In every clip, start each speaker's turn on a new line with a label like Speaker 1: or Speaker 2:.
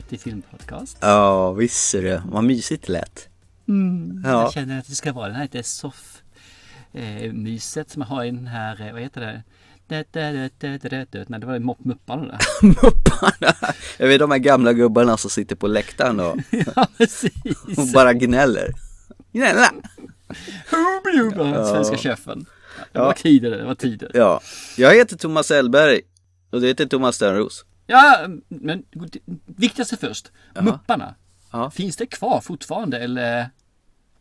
Speaker 1: TT Filmpodcast.
Speaker 2: Ja, visst är det. Vad mysigt det lät.
Speaker 1: Mm,
Speaker 2: Ja.
Speaker 1: Jag känner att det ska vara den här lite soff eh, myset som man har i den här, eh, vad heter det? Nej, det var Mupparna där.
Speaker 2: Mupparna. Jag vet de här gamla gubbarna som sitter på läktaren och,
Speaker 1: ja,
Speaker 2: och bara gnäller. Gnälla!
Speaker 1: Den svenska chefen. Det var
Speaker 2: Ja.
Speaker 1: tider det, var tider.
Speaker 2: Ja, jag heter Thomas Elberg och det heter Thomas Stönros.
Speaker 1: Ja, men viktigaste först.
Speaker 2: Ja.
Speaker 1: Mupparna.
Speaker 2: Ja.
Speaker 1: Finns det kvar fortfarande eller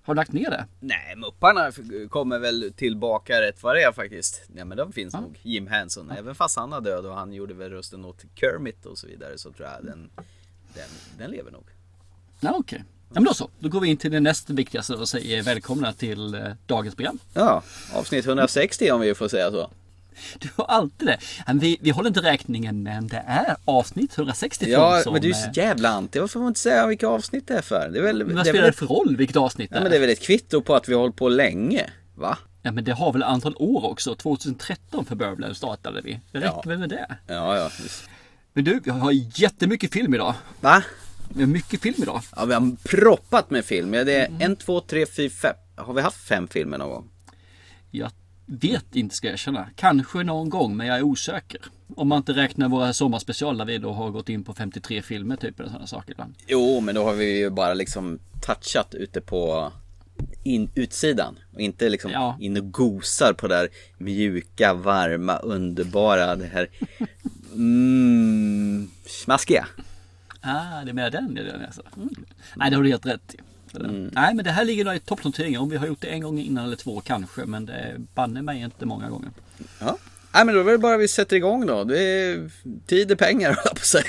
Speaker 1: har du lagt ner det?
Speaker 2: Nej, Mupparna kommer väl tillbaka rätt vad det är faktiskt. Nej men de finns
Speaker 1: Ja.
Speaker 2: nog. Jim Henson, även fast han är död och han gjorde väl rösten åt Kermit och så vidare så tror jag den, den, den lever nog.
Speaker 1: Ja, okej. Ja, men då så. Då går vi in till det näst viktigaste och säger välkomna till eh, dagens program.
Speaker 2: Ja, avsnitt 160 om vi får säga så.
Speaker 1: Du har alltid det. Vi, vi håller inte räkningen men det är avsnitt 165
Speaker 2: Ja,
Speaker 1: som...
Speaker 2: men du är så
Speaker 1: eh,
Speaker 2: jävla anti. Varför får man inte säga vilka avsnitt det är för? Det är väl,
Speaker 1: men vad spelar
Speaker 2: väl
Speaker 1: det för roll vilket avsnitt det
Speaker 2: Ja,
Speaker 1: är?
Speaker 2: men det är väl ett kvitto på att vi har hållit på länge? Va?
Speaker 1: Ja men det har väl antal år också. 2013 för Burbland startade vi. Det räcker
Speaker 2: Ja.
Speaker 1: väl med det.
Speaker 2: Ja, ja. visst.
Speaker 1: Men du, vi har jättemycket film idag.
Speaker 2: Va?
Speaker 1: Vi har mycket film idag.
Speaker 2: Ja, vi har proppat med film. Ja, det är en, två, tre, fyra, fem. Har vi haft fem filmer någon gång?
Speaker 1: Jag vet inte ska jag erkänna. Kanske någon gång men jag är osäker. Om man inte räknar våra sommarspecial där vi då har gått in på 53 filmer typ eller sådana saker ibland.
Speaker 2: Jo, men då har vi ju bara liksom touchat ute på in, utsidan. Och inte liksom
Speaker 1: Ja.
Speaker 2: in och gosar på det där mjuka, varma, underbara, det här mm, smaskiga.
Speaker 1: Ah, det är med den delen alltså. Mm. Nej, det har du helt rätt i. Nej, men det här ligger nog i toppnoteringen. Om vi har gjort det en gång innan eller två kanske. Men det är banne mig inte många gånger.
Speaker 2: Ja. Nej men då är det bara vi sätter igång då. Det är tid är pengar höll på säga.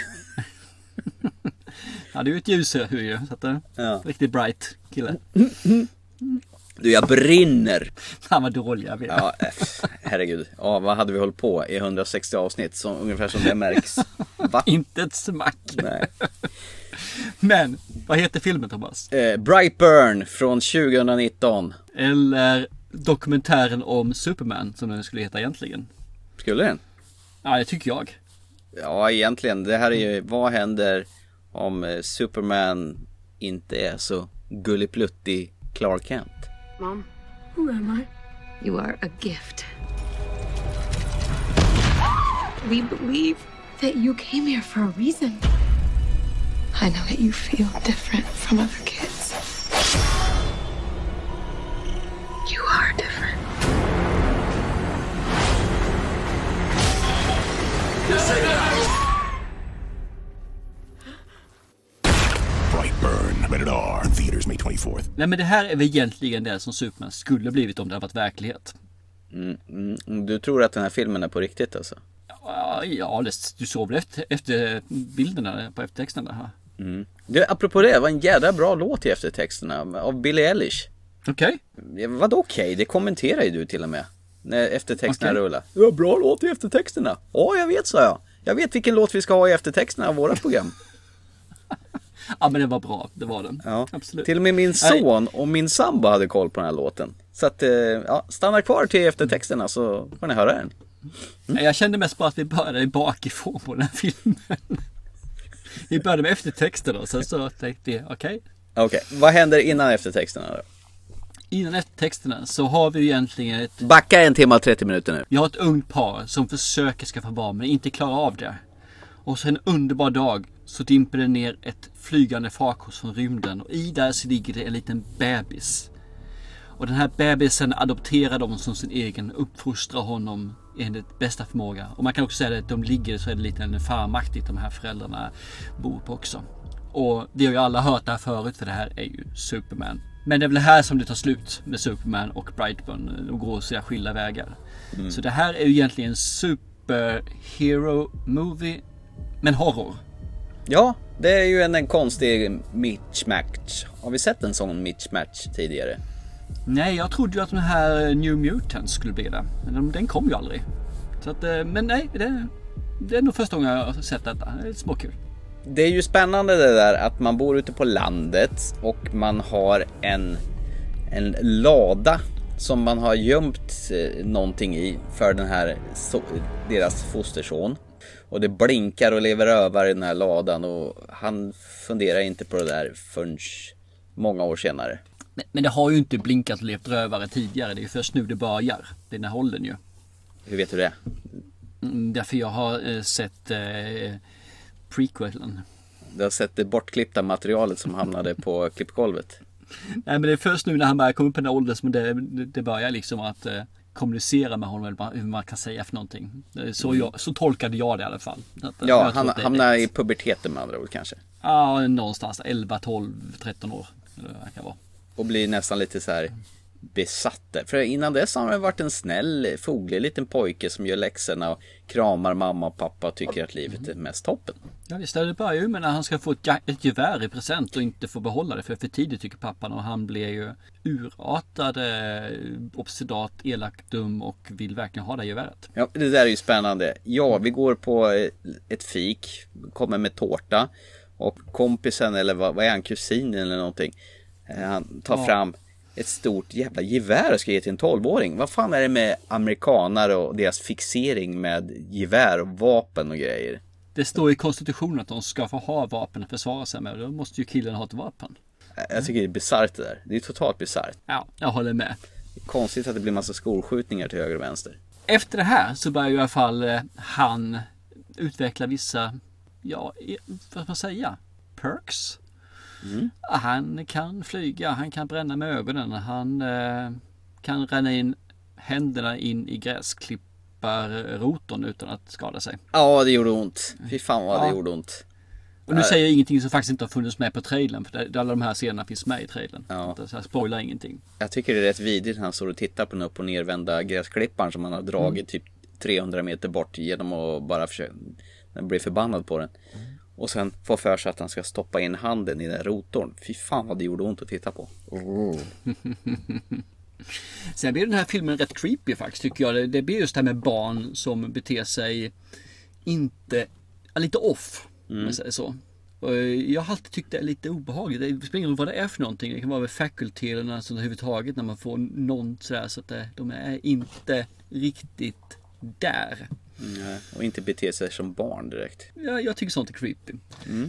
Speaker 1: Ja, du är ju ett ljushuvud ju. Så att det
Speaker 2: Ja.
Speaker 1: Riktigt bright kille.
Speaker 2: Du jag brinner.
Speaker 1: Han var dåliga vi är.
Speaker 2: Ja, eh, herregud. Ja, vad hade vi hållit på i 160 avsnitt? Som, ungefär som det märks. Va?
Speaker 1: Inte ett smack.
Speaker 2: Nej.
Speaker 1: Men, vad heter filmen Thomas?
Speaker 2: Eh, Brightburn från 2019.
Speaker 1: Eller dokumentären om Superman som den skulle heta egentligen.
Speaker 2: Skulle den?
Speaker 1: Ja, det tycker jag.
Speaker 2: Ja, egentligen. Det här är ju, vad händer om eh, Superman inte är så gullipluttig Clark Kent?
Speaker 3: Mom, who am I?
Speaker 4: You are a gift.
Speaker 3: We believe that you came here for a reason. I know that you feel different from other kids. You are different.
Speaker 5: Brightburn, rated R. Theaters May 24th.
Speaker 1: Nej men det här är väl egentligen det som Superman skulle blivit om det hade varit verklighet.
Speaker 2: Mm, Du tror att den här filmen är på riktigt alltså?
Speaker 1: Ja, Ja, det, du såg väl efter, efter bilderna på eftertexten där?
Speaker 2: Du, apropå det, det var en jädra bra låt i eftertexterna av Billie Eilish.
Speaker 1: Okej.
Speaker 2: Ja, Vadå okej? Det kommenterar ju du till och med. När eftertexterna
Speaker 1: Okej.
Speaker 2: rullar. Det var bra låt i eftertexterna. Ja, jag vet, sa jag. Jag vet vilken låt vi ska ha i eftertexterna av våra program.
Speaker 1: Ja men det var bra, det var den.
Speaker 2: Ja.
Speaker 1: Absolut.
Speaker 2: Till och med min son och min sambo hade koll på den här låten. Så att, eh, ja, stanna kvar till eftertexterna så får ni höra den.
Speaker 1: Nej, Jag kände mest bara att vi började bakifrån på den här filmen. Vi började med eftertexten och sen så tänkte vi, okej.
Speaker 2: Okej, vad händer innan eftertexterna då?
Speaker 1: Innan eftertexterna så har vi egentligen ett,
Speaker 2: Backa en timme och 30 minuter nu.
Speaker 1: vi har ett ungt par som försöker skaffa barn men inte klarar av det. Och så en underbar dag så dimper det ner ett flygande farkost från rymden och i där så ligger det en liten bebis. Och den här bebisen adopterar de som sin egen, uppfostrar honom enligt bästa förmåga. Och man kan också säga att de ligger så är det lite en farmaktigt de här föräldrarna bor på också. Och vi har ju alla hört det här förut för det här är ju Superman. Men det är väl här som det tar slut med Superman och Brightburn. De går sina skilda vägar. Så det här är ju egentligen en superhero movie. Men horror.
Speaker 2: Ja, det är ju en, en konstig mismatch. Har vi sett en sån mismatch tidigare?
Speaker 1: Nej, jag trodde ju att den här eh, New Mutants skulle bli det. Men den kom ju aldrig. Så att, eh, men nej, det, det är nog första gången jag har sett detta. Det är småkul.
Speaker 2: Det är ju spännande det där att man bor ute på landet och man har en, en lada som man har gömt eh, någonting i för den här, so deras fosterson. Och det blinkar och lever rövar i den här ladan och han funderar inte på det där förrän många år senare.
Speaker 1: Men, det har ju inte blinkat och levt rövare tidigare. Det är ju först nu det börjar. Den här åldern ju.
Speaker 2: Hur vet du det?
Speaker 1: Mm, därför jag har eh, sett eh, prequelen.
Speaker 2: Du har sett det bortklippta materialet som hamnade på klippgolvet.
Speaker 1: Nej men det är först nu när han börjar komma upp i den här åldern som det, det börjar liksom att eh, kommunicera med honom, eller hur man kan säga för någonting. Det är Så, jag, så tolkade jag det i alla fall. Att,
Speaker 2: Ja,
Speaker 1: jag tror
Speaker 2: han
Speaker 1: det är
Speaker 2: hamnar i puberteten med andra ord kanske.
Speaker 1: Ja, någonstans där, 11, 12, 13 år. Det verkar vara.
Speaker 2: Och blir nästan lite så här besatt. För innan dess har han varit en snäll, foglig liten pojke som gör läxorna och kramar mamma och pappa och tycker att livet är mest toppen.
Speaker 1: Ja visst, det börjar ju med när han ska få ett, ett gevär i present och inte få behålla det för för tidigt tycker pappan och han blir ju urartad, obstidat, elak, dum och vill verkligen ha det geväret.
Speaker 2: Ja, det där är ju spännande. Ja, vi går på eh, ett fik, kommer med tårta och kompisen eller vad, vad är han, kusin eller någonting. Eh, Han tar
Speaker 1: Ja.
Speaker 2: fram ett stort jävla gevär och ska ge till en 12-åring. Vad fan är det med amerikanare och deras fixering med gevär och vapen och grejer?
Speaker 1: Det står i konstitutionen att de ska få ha vapen att försvara sig med då måste ju killen ha ett vapen.
Speaker 2: Jag tycker det är bisarrt det där. Det är totalt bisarrt.
Speaker 1: Ja, jag håller med.
Speaker 2: Konstigt att det blir massa skolskjutningar till höger och vänster.
Speaker 1: Efter det här så börjar ju i alla fall eh, han utveckla vissa, ja, vad ska man säga, perks. Ja, Han kan flyga, han kan bränna med ögonen, han eh, kan ränna in händerna in i gräsklipparrotorn utan att skada sig.
Speaker 2: Ja, det gjorde ont. Fy fan vad
Speaker 1: Ja.
Speaker 2: det gjorde ont.
Speaker 1: Och nu säger jag ingenting som faktiskt inte har funnits med på trailern, för alla de här scenerna finns med i trailern.
Speaker 2: Ja.
Speaker 1: Så jag spoilar ingenting.
Speaker 2: Jag tycker det är rätt vidrigt när han står och tittar på den upp och nervända gräsklipparen som han har dragit typ 300 meter bort genom att bara försöka blir förbannad på den. Och sen får för sig att han ska stoppa in handen i den rotorn. Fy fan vad det gjorde ont att titta på.
Speaker 1: Sen blir den här filmen rätt creepy faktiskt tycker jag. Det, blir just det här med barn som beter sig inte, lite off. Om man säger så. Jag har alltid tyckt det är lite obehagligt. Det spelar ingen roll vad det är för någonting. Det kan vara med faculty eller något sånt överhuvudtaget när man får någon sådär så att de är inte riktigt där.
Speaker 2: Nej, Och inte bete sig som barn direkt.
Speaker 1: Ja, jag tycker sånt är creepy.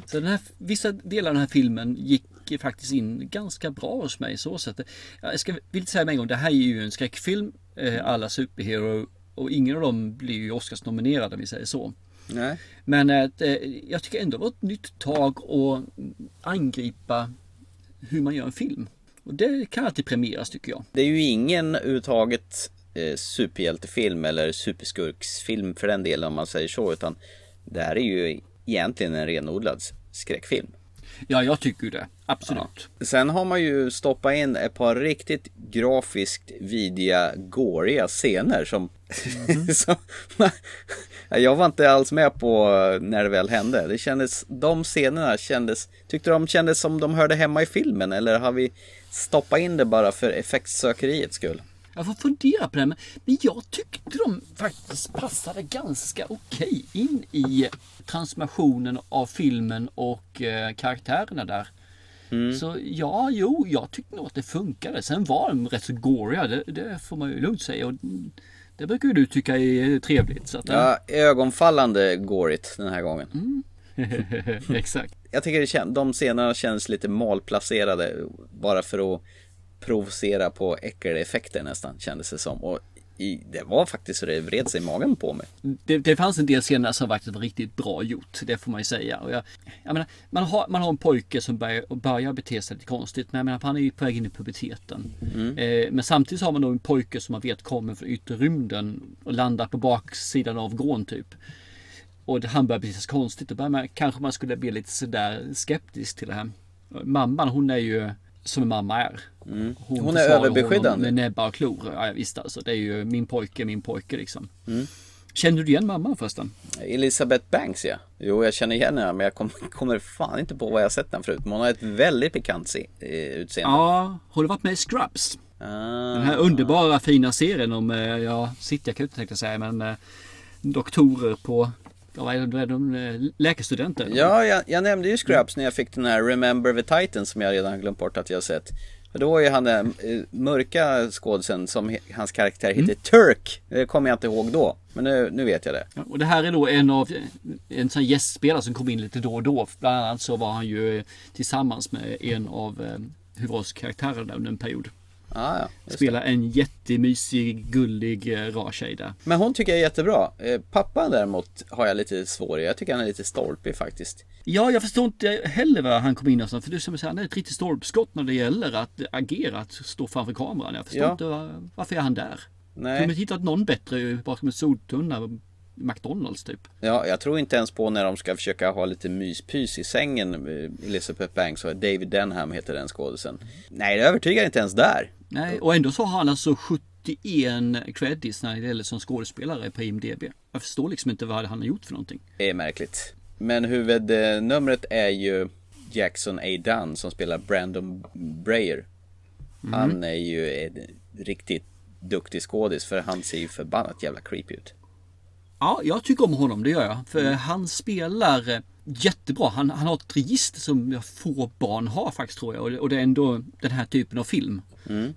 Speaker 1: Så den här, vissa delar av den här filmen gick faktiskt in ganska bra hos mig så sätt. Jag ska, vill säga med en gång, det här är ju en skräckfilm. Eh, alla superhero och ingen av dem blir ju Oscars-nominerade om vi säger så.
Speaker 2: Nej.
Speaker 1: Men eh, jag tycker ändå det var ett nytt tag att angripa hur man gör en film. Och det kan alltid premieras tycker jag.
Speaker 2: Det är ju ingen överhuvudtaget eh, superhjältefilm eller superskurksfilm för den delen om man säger så. Utan det här är ju egentligen en renodlad skräckfilm.
Speaker 1: Ja, jag tycker det. Absolut.
Speaker 2: Sen har man ju stoppat in ett par riktigt grafiskt vidriga, gåriga scener som... som jag var inte alls med på när det väl hände. Det kändes, de scenerna kändes... Tyckte de kändes som de hörde hemma i filmen eller har vi stoppat in det bara för effektsökeriets skull?
Speaker 1: Jag får fundera på det, men, men jag tyckte de faktiskt passade ganska okej in i transformationen av filmen och eh, karaktärerna där. Så ja, jo, jag tyckte nog att det funkade. Sen var de rätt så goriga, det, det får man ju lugnt säga. Och det brukar ju du tycka är trevligt. Så att,
Speaker 2: Ja, ögonfallande gårigt den här gången.
Speaker 1: exakt.
Speaker 2: Jag tycker det kän- de scenerna känns lite malplacerade bara för att provocera på äckeleffekter nästan kändes det som. Och i, det var faktiskt så det vred sig i magen på mig.
Speaker 1: Det, det fanns en del scener som faktiskt var riktigt bra gjort. Det får man ju säga. Och jag, jag menar, man, har, man har en pojke som börjar, börjar bete sig lite konstigt. Men jag menar, han är ju på väg in i puberteten. Eh, men samtidigt har man då en pojke som man vet kommer från yttre rymden och landar på baksidan av grån typ. Och han börjar bete sig konstigt. Då börjar man, kanske man skulle bli lite sådär skeptisk till det här. Mamman hon är ju som en mamma är. Hon,
Speaker 2: Hon är överbeskyddande.
Speaker 1: Med näbbar och klor. Ja visst alltså. Det är ju min pojke, min pojke liksom.
Speaker 2: Mm.
Speaker 1: Känner du igen mamman förresten?
Speaker 2: Elizabeth Banks ja. Jo, jag känner igen henne men jag kom, kommer fan inte på vad jag sett den förut. Men hon har ett väldigt pikant se, eh, utseende.
Speaker 1: Ja, har du varit med i Scrubs?
Speaker 2: Ah.
Speaker 1: Den här underbara fina serien om, eh, ja, tänkte jag säga, men eh, doktorer på, ja, vad är de, de eh, läkarstudenter?
Speaker 2: Ja, jag, jag nämnde ju Scraps när jag fick den här Remember the Titan som jag redan glömt bort att jag sett. Då var ju han den eh, mörka skådisen som hans karaktär heter Turk. Det kommer jag inte ihåg då. Men nu, nu vet jag det.
Speaker 1: Ja, och det här är då en av en sån gästspelare som kommer in lite då och då. Bland annat så var han ju eh, tillsammans med en av eh, huvudrollskaraktärerna under en period.
Speaker 2: Ah, ja, just det.
Speaker 1: Spelar en jättemysig, gullig, eh, rar tjej där.
Speaker 2: Men hon tycker jag är jättebra. Eh, Pappan däremot har jag lite svår i. Jag tycker han är lite stolpig faktiskt.
Speaker 1: Ja, jag förstår inte heller vad han kom in och För du som säger, han är ett riktigt stolpskott när det gäller att agera, att stå framför kameran. Jag förstår
Speaker 2: Ja.
Speaker 1: inte var, varför är han där?
Speaker 2: Nej.
Speaker 1: Kunde hittat någon bättre bakom en soltunna. McDonalds typ.
Speaker 2: Ja, jag tror inte ens på när de ska försöka ha lite myspys i sängen. eh, Elizabeth Banks och David Denham heter den skådisen. Nej, det övertygar inte ens där.
Speaker 1: Nej, och ändå så har han alltså 71 credits när det gäller som skådespelare på IMDB. Jag förstår liksom inte vad han har gjort för någonting.
Speaker 2: Det är märkligt. Men huvudnumret är ju Jackson A. Dunn som spelar Brandon Breyer. Han är ju en riktigt duktig skådis för han ser ju förbannat jävla creepy ut.
Speaker 1: Ja, jag tycker om honom, det gör jag. För han spelar eh, jättebra. Han, han har ett register som få barn har faktiskt tror jag. Och det, och det är ändå den här typen av film.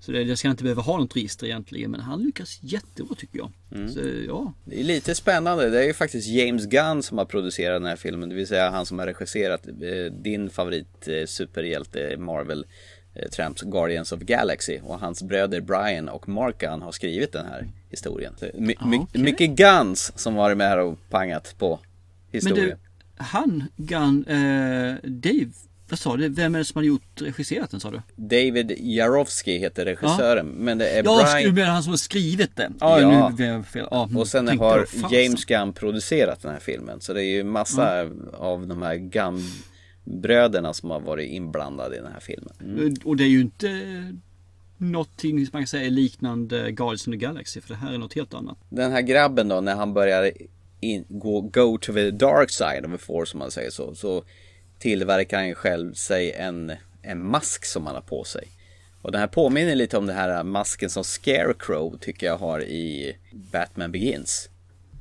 Speaker 1: Så det, det ska inte behöva ha något register egentligen. Men han lyckas jättebra tycker jag. Så ja,
Speaker 2: Det är lite spännande. Det är ju faktiskt James Gunn som har producerat den här filmen. Det vill säga han som har regisserat eh, din favorit eh, superhjälte Marvel Tramps Guardians of Galaxy. Och hans bröder Brian och Mark Gunn har skrivit den här historien. My, my,
Speaker 1: okej.
Speaker 2: Mycket Guns som varit med här och pangat på
Speaker 1: men
Speaker 2: historien.
Speaker 1: du, han, Gun, eh, Dave, vad sa du? Vem är det som har gjort, regisserat den sa du?
Speaker 2: David Jarowski heter regissören. Men det är
Speaker 1: Ja, du
Speaker 2: Brian.
Speaker 1: menar han som har skrivit det? Ja,
Speaker 2: Ja.
Speaker 1: nu blev jag fel. Ja,
Speaker 2: Och sen har James Gunn producerat den här filmen. Så det är ju massa av de här Gunn-bröderna som har varit inblandade i den här filmen. Mm.
Speaker 1: Och det är ju inte någonting som man kan säga är liknande Guardians of the Galaxy. För det här är något helt annat.
Speaker 2: Den här grabben då, när han börjar in, gå, go to the dark side of the force som man säger så. Så tillverkar han själv sig en, en mask som han har på sig. Och den här påminner lite om den här masken som Scarecrow tycker jag har i Batman Begins.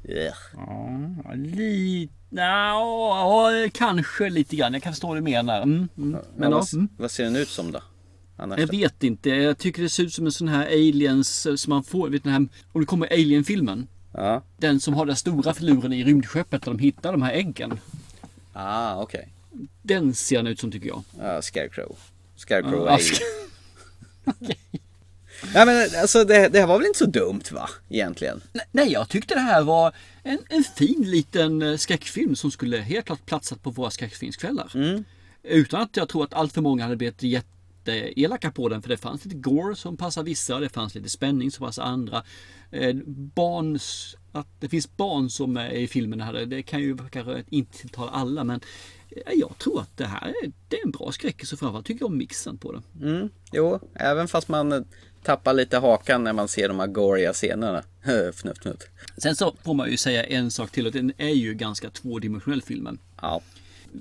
Speaker 1: Ja, lite... Ja, kanske lite grann. Jag kan förstå vad du menar. Mm, mm. Men ja,
Speaker 2: vad,
Speaker 1: mm.
Speaker 2: vad ser den ut som då? Annars
Speaker 1: Jag vet inte. Jag tycker det ser ut som en sån här aliens eh, som man får. Vet den här, om det kommer Alien-filmen.
Speaker 2: Ja.
Speaker 1: Den som har den stora filuren i rymdskeppet där de hittar de här äggen.
Speaker 2: Ah, okej.
Speaker 1: Den ser den ut som tycker jag.
Speaker 2: Ja, Scarecrow. Scarecrow
Speaker 1: Ja,
Speaker 2: är ju... Nej men alltså det, det här var väl inte så dumt va? Egentligen.
Speaker 1: Nej, jag tyckte det här var en, en fin liten eh, skräckfilm som skulle helt klart platsat på våra skräckfilmskvällar. Utan att jag tror att allt för många hade blivit jätteelaka på den. För det fanns lite gore som passar vissa och det fanns lite spänning som passar andra. Eh, barns, att det finns barn som är i filmen här, det kan ju kanske inte tilltala alla men eh, jag tror att det här är, det är en bra skräckis och framförallt tycker jag om mixen på den.
Speaker 2: Jo, även fast man tappar lite hakan när man ser de här goriga scenerna. fnutt, fnutt.
Speaker 1: Sen så får man ju säga en sak till och den är ju ganska tvådimensionell filmen.
Speaker 2: Ja,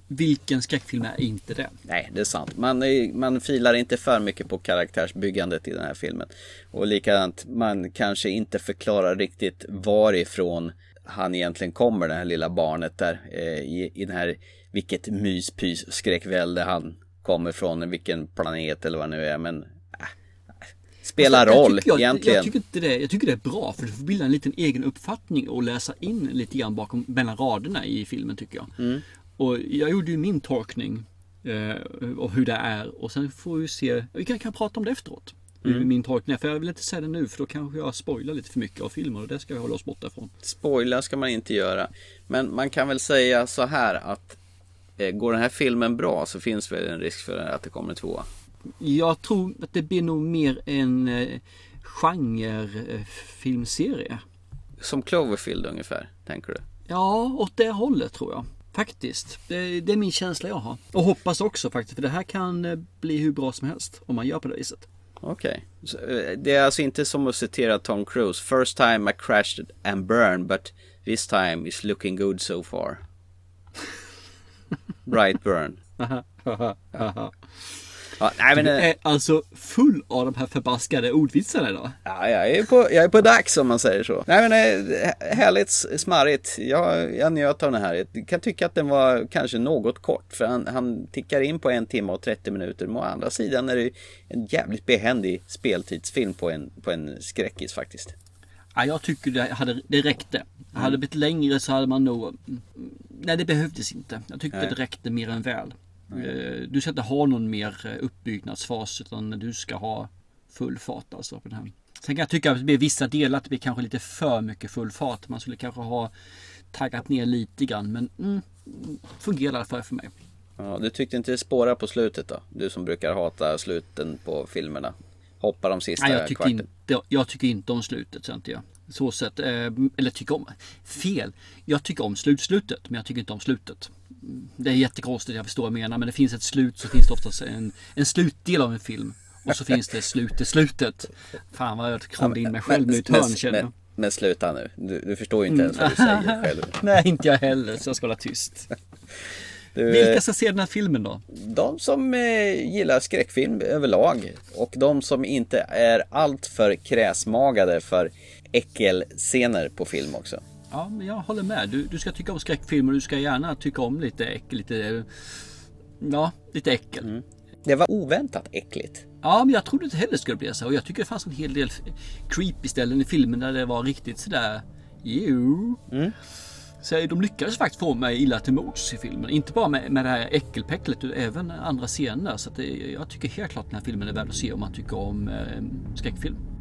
Speaker 1: Vilken skräckfilm är inte det?
Speaker 2: nej det är sant. Man, är- man filar inte för mycket på karaktärsbyggandet i den här filmen. Och likadant, man kanske inte förklarar riktigt varifrån han egentligen kommer, det här lilla barnet där. Eh, i, I den här, vilket myspys skräckvälde han kommer från, vilken planet eller vad det nu är. Men spelar
Speaker 1: Alltså, jag
Speaker 2: roll
Speaker 1: jag,
Speaker 2: egentligen.
Speaker 1: Jag tycker, inte det, jag tycker det är bra för du får bilda en liten egen uppfattning och läsa in lite grann bakom mellan raderna i filmen tycker jag.
Speaker 2: Mm.
Speaker 1: Och jag gjorde ju min tolkning eh, och hur det är och sen får vi se, vi kan, kan prata om det efteråt.
Speaker 2: Mm.
Speaker 1: min tolkning för jag vill inte säga det nu för då kanske jag spoilar lite för mycket av filmen och det ska vi hålla oss borta ifrån.
Speaker 2: Spoiler ska man inte göra. Men man kan väl säga så här att eh, går den här filmen bra så finns väl en risk för att det kommer en tvåa.
Speaker 1: Jag tror att det blir nog mer en eh, genre-filmserie.
Speaker 2: Som Cloverfield ungefär, tänker du?
Speaker 1: Ja, åt det hållet tror jag. Faktiskt. Det, det är min känsla jag har. Och hoppas också faktiskt. För det här kan eh, bli hur bra som helst. Om man gör på det viset.
Speaker 2: Okej. Så, eh, Det är alltså inte som att citera Tom Cruise. First time I crashed and burned but this time is looking good so far. Bright burn. Ja, nej, men,
Speaker 1: Du
Speaker 2: eh,
Speaker 1: är alltså full av de här förbaskade ordvitsarna idag.
Speaker 2: ja, jag, är på, jag är på dags om man säger så. Nej men eh, härligt smarrigt. Jag, jag njöt av den här. Jag kan tycka att den var kanske något kort. För han, han tickar in på en timme och 30 minuter. Men å andra sidan är det en jävligt behändig speltidsfilm på en, på en skräckis faktiskt.
Speaker 1: Ja, jag tycker det, hade, det räckte. Hade det blivit längre så hade man nog... mm, Nej, det behövdes inte. Jag tyckte
Speaker 2: Nej.
Speaker 1: det räckte mer än väl. Eh, Du ska inte ha någon mer eh, uppbyggnadsfas utan du ska ha full fart alltså på den här. Sen kan jag tycka att det blir vissa delar att det blir kanske lite för mycket full fart. Man skulle kanske ha taggat ner lite grann men mm, fungerar i alla fall för mig.
Speaker 2: Ja, du tyckte inte det spåra på slutet då? Du som brukar hata sluten på filmerna. Hoppa de sista
Speaker 1: Nej, jag, tycker
Speaker 2: kvarten.
Speaker 1: inte, jag tycker inte om slutet. Så inte jag. Så sett, eh, eller tycker om. Fel. Jag tycker om slutslutet men jag tycker inte om slutet. Det är jättekonstigt, jag förstår vad jag menar. Men det finns ett slut så finns det oftast en, en slutdel av en film. Och så finns det slut i slutet. Fan vad jag kramade in mig själv nu i ett hörn känner jag.
Speaker 2: men, sluta nu. Du, du förstår ju inte ens vad du säger själv.
Speaker 1: Nej, inte jag heller så jag ska hålla tyst.
Speaker 2: Du,
Speaker 1: Vilka ska se den här filmen då?
Speaker 2: De som eh, gillar skräckfilm överlag och de som inte är alltför kräsmagade för äckelscener på film också.
Speaker 1: Ja, men jag håller med. Du, du ska tycka om skräckfilmer du ska gärna tycka om lite äckel, lite... Ja, lite äckel.
Speaker 2: Det var oväntat äckligt.
Speaker 1: Ja, men jag trodde inte heller det skulle bli så. Och jag tycker det fanns en hel del creepy ställen i filmen där det var riktigt sådär... Jo. Så de lyckades faktiskt få mig illa till mods i filmen. Inte bara med, med det här äckelpäcklet utan även andra scener. Så det, jag tycker helt klart den här filmen är värd att se om man tycker om eh, skräckfilm.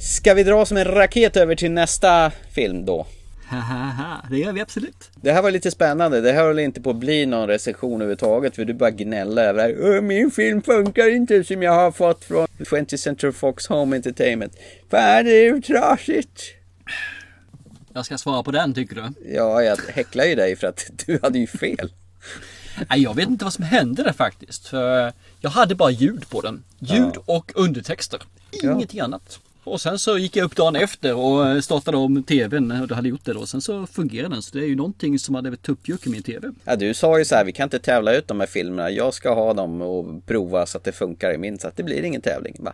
Speaker 2: Ska vi dra som en raket över till nästa film då?
Speaker 1: Haha, det gör vi absolut.
Speaker 2: Det här var lite spännande. Det här höll inte på att bli någon recension överhuvudtaget. För du bara gnälla över det här. "Åh, Min film funkar inte som jag har fått från 20th Century Fox Home Entertainment. Fan, det är ju trasigt.
Speaker 1: Jag ska svara på den tycker du?
Speaker 2: Ja, jag häcklar ju dig för att du hade ju fel.
Speaker 1: Nej, jag vet inte vad som hände där faktiskt. För jag hade bara ljud på den. Ljud och undertexter. Ingenting annat. Och sen så gick jag upp dagen efter och startade om tvn och det hade gjort det då. Sen så fungerade den. Så det är ju någonting som hade tuppjuck i min tv.
Speaker 2: Ja, du sa ju så här, vi kan inte tävla ut de här filmerna. Jag ska ha dem och prova så att det funkar i min. Så att det blir ingen tävling. Va?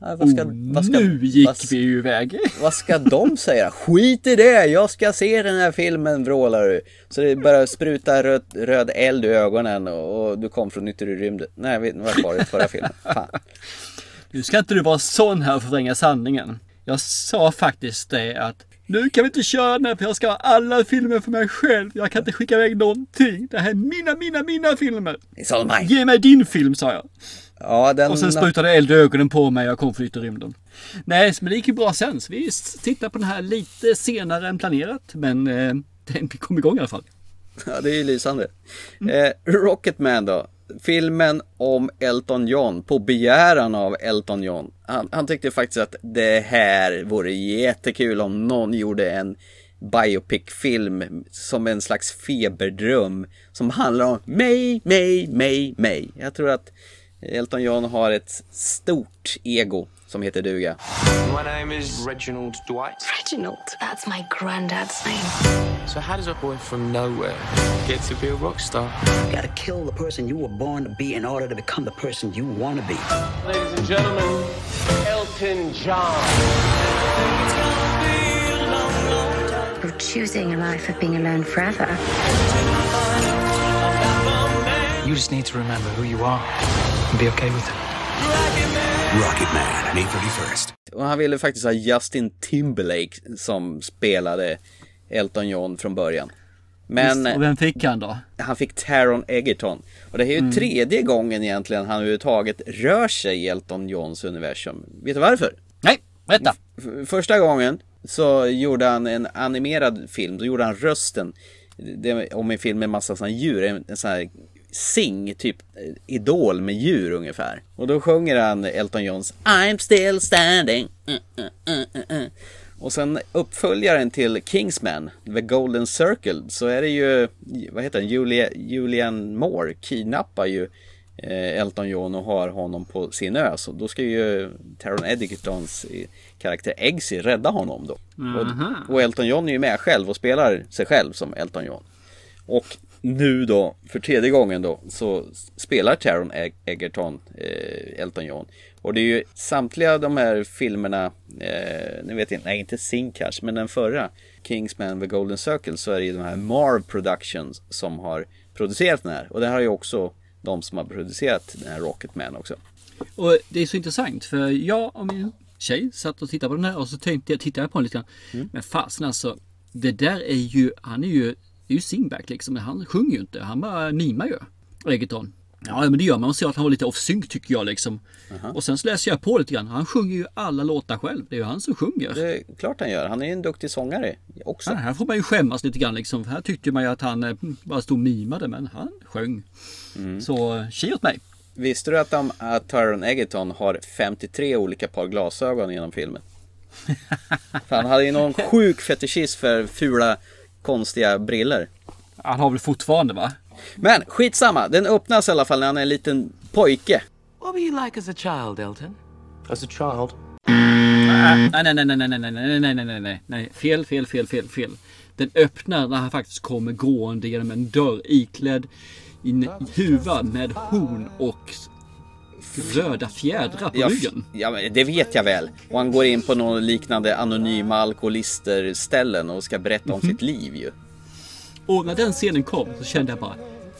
Speaker 2: Ja, vad ska, vad ska,
Speaker 1: Oh, nu gick
Speaker 2: vad,
Speaker 1: vi ju iväg.
Speaker 2: Vad ska de säga? Skit i det! Jag ska se den här filmen, vrålar du. Så det börjar spruta röd, röd eld i ögonen och, och du kom från yttre rymden. Nej, vi- var det förra filmen? Fan.
Speaker 1: Nu ska inte du vara sån här och förvränga sanningen. Jag sa faktiskt det att nu kan vi inte köra den här för jag ska ha alla filmer för mig själv. Jag kan inte skicka iväg någonting. Det här är mina, mina, mina filmer.
Speaker 2: It's all mine.
Speaker 1: Ge mig din film sa jag.
Speaker 2: Ja, den...
Speaker 1: Och sen sprutade eld i ögonen på mig och jag kom från yttre rymden. Nej, men det gick ju bra sen. Så vi tittar på den här lite senare än planerat. Men eh, den kom igång i alla fall.
Speaker 2: Ja, det är ju lysande. Eh, Rocketman då. Filmen om Elton John på begäran av Elton John. Han, han tyckte faktiskt att det här vore jättekul om någon gjorde en biopic-film som en slags feberdröm som handlar om mig, mig, mig, mig. Jag tror att Elton John har ett stort ego som heter duga.
Speaker 6: My name is Reginald Dwight.
Speaker 3: Reginald, that's my granddad's name.
Speaker 6: So how does a boy from nowhere get to be a rock star?
Speaker 7: You gotta kill the person you were born to be in order to become the person you want to be.
Speaker 6: Ladies and gentlemen, Elton John.
Speaker 4: You're choosing a life of being alone forever.
Speaker 6: You just need to remember who you are and be okay with it.
Speaker 5: Rocket Man, May 31st.
Speaker 2: Och han ville faktiskt ha Justin Timberlake som spelade Elton John från början. Men
Speaker 1: Och vem fick han då?
Speaker 2: han fick Taron Egerton. Och det är ju tredje gången egentligen han överhuvudtaget rör sig i Elton Johns universum. Vet du varför?
Speaker 1: Nej, berätta.
Speaker 2: Första gången så gjorde han en animerad film. Då gjorde han rösten det, om en film med massa sådana djur. En, en sån här Sing, typ eh, Idol med djur ungefär. Och då sjunger han Elton Johns I'm still standing. Mm, mm, mm, mm, mm. Och sen uppföljaren till Kingsman, The Golden Circle, så är det ju, vad heter den, Julia, Julian Moore kidnappar ju eh, Elton John och har honom på sin ö. Så då ska ju Taron Egertons eh, karaktär Eggsy rädda honom då. Och, och Elton John är ju med själv och spelar sig själv som Elton John. Och nu då, för tredje gången då, så spelar Taron Eg- Egerton eh, Elton John. Och det är ju samtliga de här filmerna, eh, nu vet jag inte, nej inte Sing kanske, men den förra, Kingsman The Golden Circle, så är det ju de här Marv Productions som har producerat den här. Och det här är ju också de som har producerat den här Rocketman också.
Speaker 1: Och det är så intressant för jag och min tjej satt och tittade på den här och så tänkte jag, tittade jag på den lite grann.
Speaker 2: Mm.
Speaker 1: Men fasen alltså, det där är ju, han är ju, är ju singback liksom. Han sjunger ju inte, han bara mimar ju. Egerton. Ja men det gör man, man ser att han var lite off sync tycker jag liksom. Och sen så läser jag på lite grann, han sjunger ju alla låtar själv. Det är ju han som sjunger.
Speaker 2: Det är klart han gör, han är ju en duktig sångare också.
Speaker 1: Ja, här får man ju skämmas lite grann liksom. Här tyckte man ju att han eh, bara stod och mimade men han sjöng.
Speaker 2: Mm.
Speaker 1: Så tji åt mig.
Speaker 2: Visste du att, de, att Taron Egerton har 53 olika par glasögon genom filmen? han hade ju någon sjuk fetischism för fula konstiga briller.
Speaker 1: Han har väl fortfarande va?
Speaker 2: Men skitsamma, den öppnas i alla fall när han är en liten pojke.
Speaker 6: What were you like as a child, Elton?
Speaker 5: As a child,
Speaker 1: Nej, nej, nej, nej, nej, nej, nej, nej, nej, nej, nej, nej, fel, fel, fel, fel, fel. Den öppnar när han faktiskt kommer gående genom en dörr iklädd i en huva med horn och röda fjädrar på
Speaker 2: Ja,
Speaker 1: ryggen.
Speaker 2: ja, det vet jag väl. Och han går in på någon liknande anonyma alkoholister ställen och ska berätta om sitt liv ju.
Speaker 1: Och när den scenen kom så kände jag bara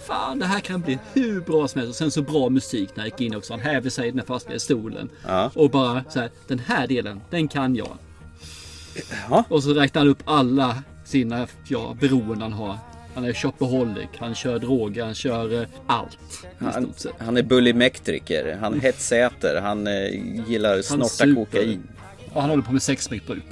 Speaker 1: Fan det här kan bli hur bra som helst. Och sen så bra musik när jag gick in också. Han häver sig i den fasta stolen.
Speaker 2: Ja.
Speaker 1: Och bara så här, den här delen, den kan jag.
Speaker 2: Ja.
Speaker 1: Och så räknar han upp alla sina ja, beroenden han har. Han är shopaholic, han kör droger, han kör eh, allt.
Speaker 2: Han, han är bullymektriker, han hetsäter, han eh, gillar
Speaker 1: Han
Speaker 2: snorta
Speaker 1: super.
Speaker 2: kokain.
Speaker 1: Och han håller på med sexmissbruk.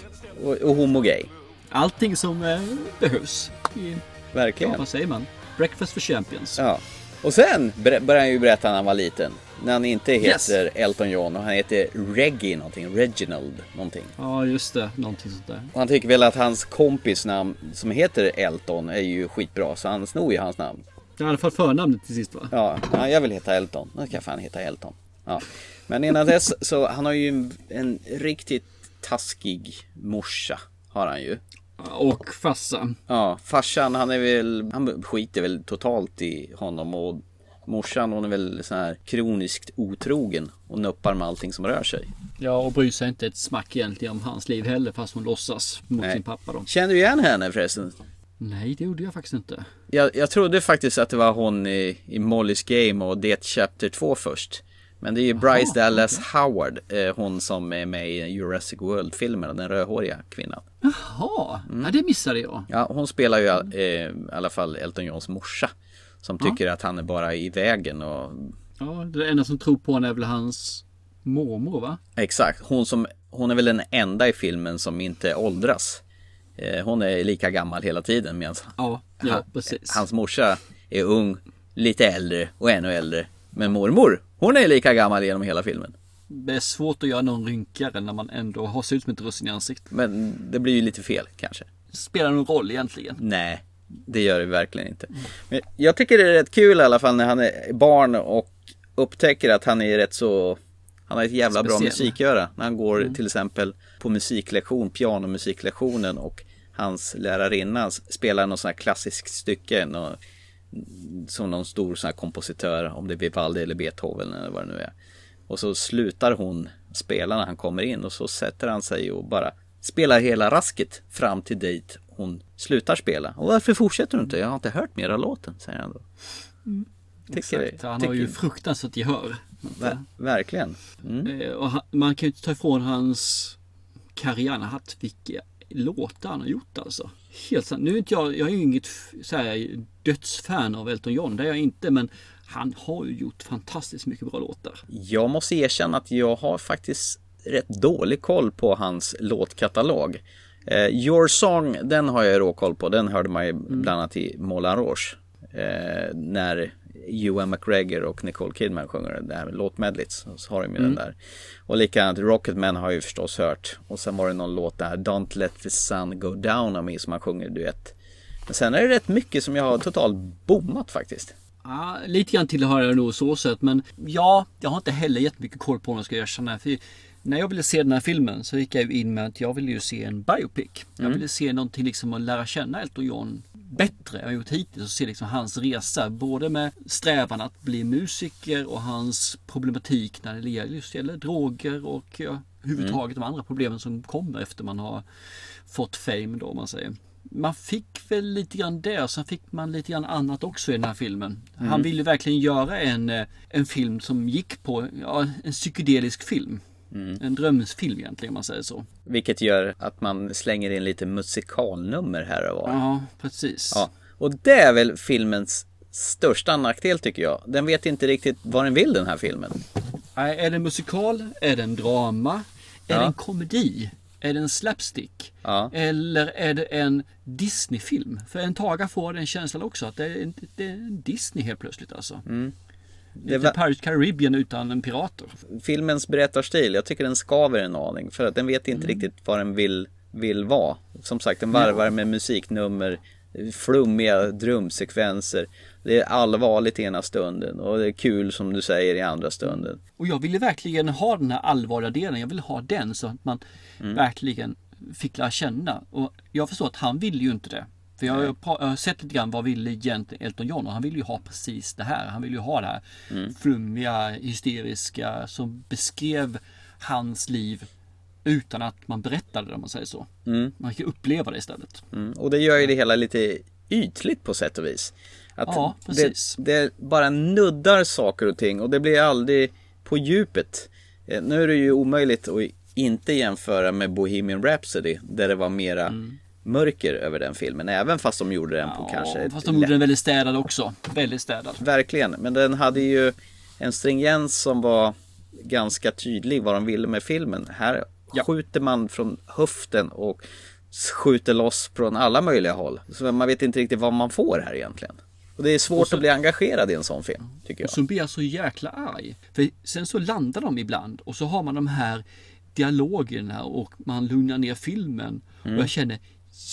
Speaker 2: Och, och homogay.
Speaker 1: Allting som eh, behövs. I, ja,
Speaker 2: Verkligen.
Speaker 1: vad säger man? Breakfast for champions.
Speaker 2: Ja. Och sen börjar han ju berätta när han var liten. När han inte
Speaker 1: Yes.
Speaker 2: heter Elton John och han heter Reggie någonting, Reginald någonting.
Speaker 1: Ja, just det. Någonting sånt där.
Speaker 2: Och han tycker väl att hans kompis namn som heter Elton är ju skitbra så han snor ju hans namn.
Speaker 1: I alla fall förnamnet till sist va?
Speaker 2: Ja, ja jag vill heta Elton. Då ska jag fan heta Elton. Ja. Men innan dess så han har ju en, en riktigt taskig morsa. Har han ju.
Speaker 1: Och farsan.
Speaker 2: Ja, farsan han är väl, han skiter väl totalt i honom och morsan hon är väl så här kroniskt otrogen och nuppar med allting som rör sig.
Speaker 1: Ja, och bryr sig inte ett smack egentligen om hans liv heller fast hon låtsas mot
Speaker 2: Nej.
Speaker 1: sin pappa då.
Speaker 2: Känner du igen henne förresten?
Speaker 1: Nej, det gjorde jag faktiskt inte.
Speaker 2: Jag, jag trodde faktiskt att det var hon i, i Molly's Game och det Chapter 2 först. Men det är ju Bryce Dallas Howard, eh, hon som är med i Jurassic World-filmen, den rödhåriga kvinnan.
Speaker 1: Jaha,
Speaker 2: Mm.
Speaker 1: ja, det missade jag.
Speaker 2: Ja, hon spelar ju eh, i alla fall Elton Johns morsa. Som tycker att han är bara i vägen och
Speaker 1: Ja, det enda som tror på honom är väl hans mormor va?
Speaker 2: Exakt, hon, som, hon är väl den enda i filmen som inte åldras. Eh, hon är lika gammal hela tiden medan
Speaker 1: Ja, ja
Speaker 2: han, hans morsa är ung, lite äldre och ännu äldre. Men mormor, hon är lika gammal genom hela filmen.
Speaker 1: Det är svårt att göra någon rynkare när man ändå har ser ut som ett russin i ansiktet.
Speaker 2: Men det blir ju lite fel kanske.
Speaker 1: Spelar någon roll egentligen?
Speaker 2: Nej, det gör det verkligen inte. Men jag tycker det är rätt kul i alla fall när han är barn och upptäcker att han är rätt så han har ett jävla bra
Speaker 1: Speciell.
Speaker 2: musiköra. När han går till exempel på musiklektion, pianomusiklektionen och hans lärarinna spelar något sånt här klassiskt stycke. Nå- som någon stor sån här kompositör, om det är Vivaldi eller Beethoven eller vad det nu är. Och så slutar hon spela när han kommer in och så sätter han sig och bara spelar hela rasket fram till dit hon slutar spela. Och varför fortsätter du inte? Jag har inte hört mera låten, säger han då. Tycker
Speaker 1: Exakt, han
Speaker 2: tycker,
Speaker 1: har ju fruktansvärt gehör.
Speaker 2: ver, Verkligen. Mm.
Speaker 1: Eh, Och man kan ju inte ta ifrån hans karriär. Han har haft vilka låtar han har gjort alltså. Helt sant. Nu är inte jag, jag är ju inget så här, dödsfan av Elton John. Det är jag inte. Men han har ju gjort fantastiskt mycket bra låtar.
Speaker 2: Jag måste erkänna att jag har faktiskt rätt dålig koll på hans låtkatalog. Eh, Your Song, den har jag råkoll på. Den hörde man ju bland annat i Moulin Rouge. Eh, när Ewan McGregor och Nicole Kidman sjunger det här med låtmedlet. Så har de ju den där. Och likadant Rocketman har jag ju förstås hört. Och sen var det någon låt där, Don't Let The Sun Go Down on Me som han sjunger duett. Men sen är det rätt mycket som jag har totalt bommat faktiskt.
Speaker 1: Ja, lite grann tillhör jag nog så sätt. Men ja, jag har inte heller jättemycket koll på om jag ska erkänna. För när jag ville se den här filmen så gick jag ju in med att jag ville ju se en biopic. Jag ville se någonting liksom att lära känna Elton John bättre än jag gjort hittills och se liksom hans resa. Både med strävan att bli musiker och hans problematik när det gäller, just gäller droger och ja, överhuvudtaget de andra problemen som kommer efter man har fått fame då om man säger. Man fick väl lite grann det och sen fick man lite grann annat också i den här filmen. Han ville verkligen göra en, eh, en film som gick på, ja, en psykedelisk film. En drömsfilm egentligen om man säger så.
Speaker 2: Vilket gör att man slänger in lite musikalnummer här och var.
Speaker 1: Ja, precis.
Speaker 2: Ja. Och det är väl filmens största nackdel tycker jag. Den vet inte riktigt vad den vill den här filmen.
Speaker 1: Nej, Är det en musikal? Är det en drama? Är
Speaker 2: Ja.
Speaker 1: det en komedi? Är det en slapstick?
Speaker 2: Ja.
Speaker 1: Eller är det en Disney-film? För en taga får den känslan också att det är en, det är en Disney helt plötsligt alltså.
Speaker 2: Mm. Det
Speaker 1: Lite
Speaker 2: var-
Speaker 1: Pirates Caribbean utan en pirater.
Speaker 2: Filmens berättarstil, jag tycker den skaver en aning. För att den vet inte riktigt vad den vill, vill vara. Som sagt, den varvar med musiknummer, flummiga drömsekvenser. Det är allvarligt ena stunden och det är kul som du säger i andra stunden.
Speaker 1: Och jag ville verkligen ha den här allvarliga delen. Jag ville ha den så att man
Speaker 2: Mm.
Speaker 1: verkligen fick lära känna. Och jag förstår att han ville ju inte det. För jag har, jag har sett lite grann vad ville egentligen Elton John och han ville ju ha precis det här. Han ville ju ha det här
Speaker 2: Mm.
Speaker 1: flummiga, hysteriska som beskrev hans liv utan att man berättade det om man säger så. Man kan uppleva det istället.
Speaker 2: Mm. Och det gör ju det hela lite ytligt på sätt och vis. Att
Speaker 1: Ja, precis.
Speaker 2: Det, det bara nuddar saker och ting och det blir aldrig på djupet. Eh, Nu är det ju omöjligt att inte jämföra med Bohemian Rhapsody där det var mera mörker över den filmen. Även fast de gjorde den på kanske ett
Speaker 1: fast de gjorde den väldigt städad också. Väldigt städad.
Speaker 2: Verkligen, men den hade ju en stringens som var ganska tydlig vad de ville med filmen. Här skjuter man från höften och skjuter loss från alla möjliga håll. Så man vet inte riktigt vad man får här egentligen. Och det är svårt
Speaker 1: så-
Speaker 2: att bli engagerad i en sån film, tycker jag.
Speaker 1: Och så blir jag så jäkla arg. För sen så landar de ibland och så har man de här dialogerna och man lugnar ner filmen. Och jag känner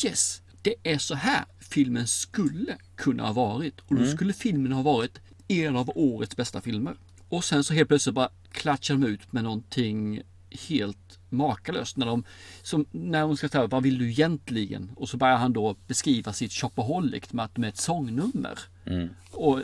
Speaker 1: yes, det är så här filmen skulle kunna ha varit. Och då skulle filmen ha varit en av årets bästa filmer. Och sen så helt plötsligt bara klatschar de ut med någonting helt makalöst. När, de, som, när hon ska säga vad vill du egentligen? Och så börjar han då beskriva sitt shopaholic med att med ett sångnummer. Och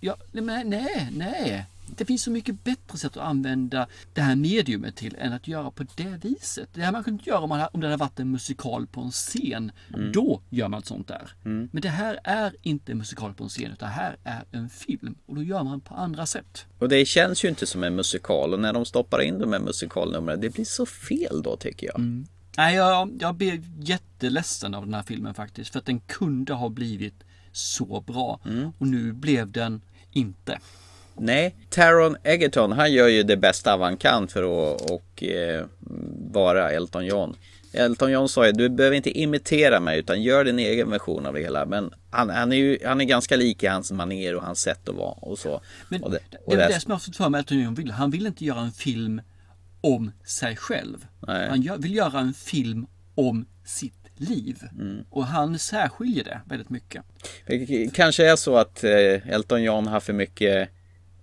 Speaker 1: ja, men nej, nej. Det finns så mycket bättre sätt att använda det här mediumet till än att göra på det viset. Det här man kunde göra om, man, om det hade varit en musikal på en scen. Då gör man sånt där. Men det här är inte en musikal på en scen utan det här är en film. Och då gör man på andra sätt.
Speaker 2: Och det känns ju inte som en musikal och när de stoppar in de här musikalnumren, det blir så fel då tycker jag.
Speaker 1: Nej, jag, jag blev jätteledsen av den här filmen faktiskt. För att den kunde ha blivit så bra. Och nu blev den inte.
Speaker 2: Nej, Taron Egerton han gör ju det bästa han kan för att och, eh, vara Elton John. Elton John sa ju du behöver inte imitera mig utan gör din egen version av det hela. Men han, han är ju han är ganska lik i hans maner och hans sätt att vara och så.
Speaker 1: Men
Speaker 2: och
Speaker 1: det,
Speaker 2: och
Speaker 1: är väl det som jag har fått för mig Elton John vill. Han vill inte göra en film om sig själv.
Speaker 2: Nej.
Speaker 1: Han gör, vill göra en film om sitt liv.
Speaker 2: Mm.
Speaker 1: Och han särskiljer det väldigt mycket.
Speaker 2: Det kanske är så att eh, Elton John har för mycket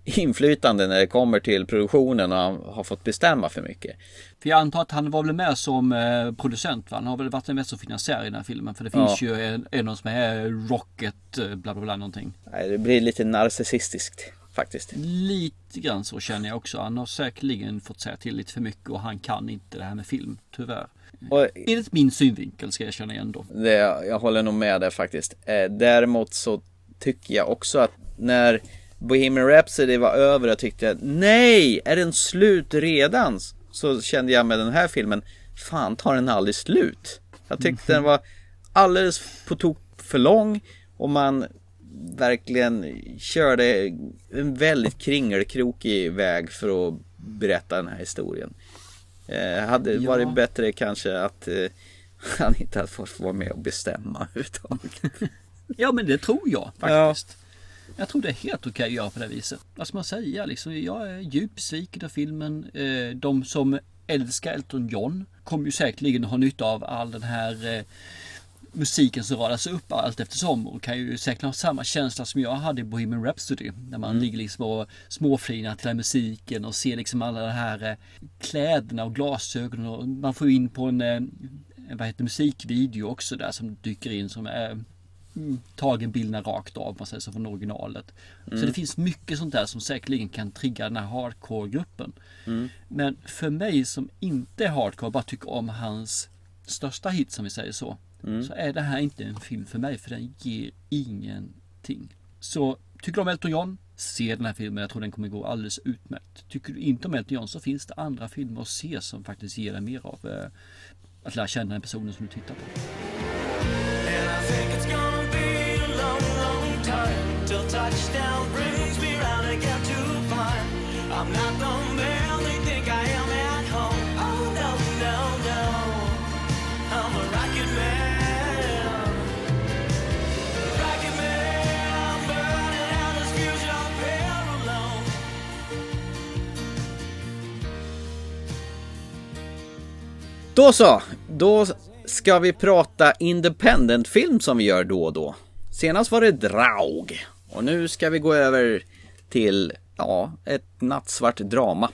Speaker 2: inflytande när det kommer till produktionen och han har fått bestämma för mycket.
Speaker 1: För jag antar att han var väl med som eh, producent va? Han har väl varit med som finansiär i den här filmen. För det finns ju en, en som är Rocket eh, bla bla bla någonting.
Speaker 2: Nej, det blir lite narcissistiskt faktiskt.
Speaker 1: Lite grann så känner jag också. Han har säkerligen fått säga till lite för mycket och han kan inte det här med film. Tyvärr.
Speaker 2: Och
Speaker 1: Enligt min synvinkel ska jag känna igen då.
Speaker 2: Det, jag håller nog med där faktiskt. Eh, däremot så tycker jag också att när Bohemian Rhapsody var över och tyckte jag, nej, är den slut redan? Så kände jag med den här filmen, fan tar den aldrig slut? Jag tyckte den var alldeles på tok för lång och man verkligen körde en väldigt kringelkrokig väg för att berätta den här historien. Eh, hade
Speaker 1: Ja.
Speaker 2: varit bättre kanske att eh, han inte hade fått vara med och bestämma överhuvudtaget.
Speaker 1: Ja men det tror jag faktiskt. Jag tror det är helt okej att göra på det viset. Vad ska man säga liksom? Jag är djupt besviken av filmen. Eh, De som älskar Elton John kommer ju säkerligen ha nytta av all den här eh, musiken som radas upp allt eftersom och kan ju säkert ha samma känsla som jag hade i Bohemian Rhapsody. När man ligger liksom och småflinar till musiken och ser liksom alla de här eh, kläderna och glasögonen och man får in på en, eh, en vad heter, musikvideo också där som dyker in som är mm, tagen bilderna rakt av, man säger så, från originalet. Så det finns mycket sånt där som säkerligen kan trigga den här hardcore-gruppen. Men för mig som inte är hardcore, bara tycker om hans största hit som vi säger så. Så är det här inte en film för mig, för den ger ingenting. Så tycker du om Elton John, se den här filmen. Jag tror den kommer gå alldeles utmärkt. Tycker du inte om Elton John så finns det andra filmer att se som faktiskt ger dig mer av eh, att lära känna den personen som du tittar på.
Speaker 2: Då så, då ska vi prata independent film som vi gör då och då. Senast var det Draug och nu ska vi gå över till, ja, ett nattsvart drama.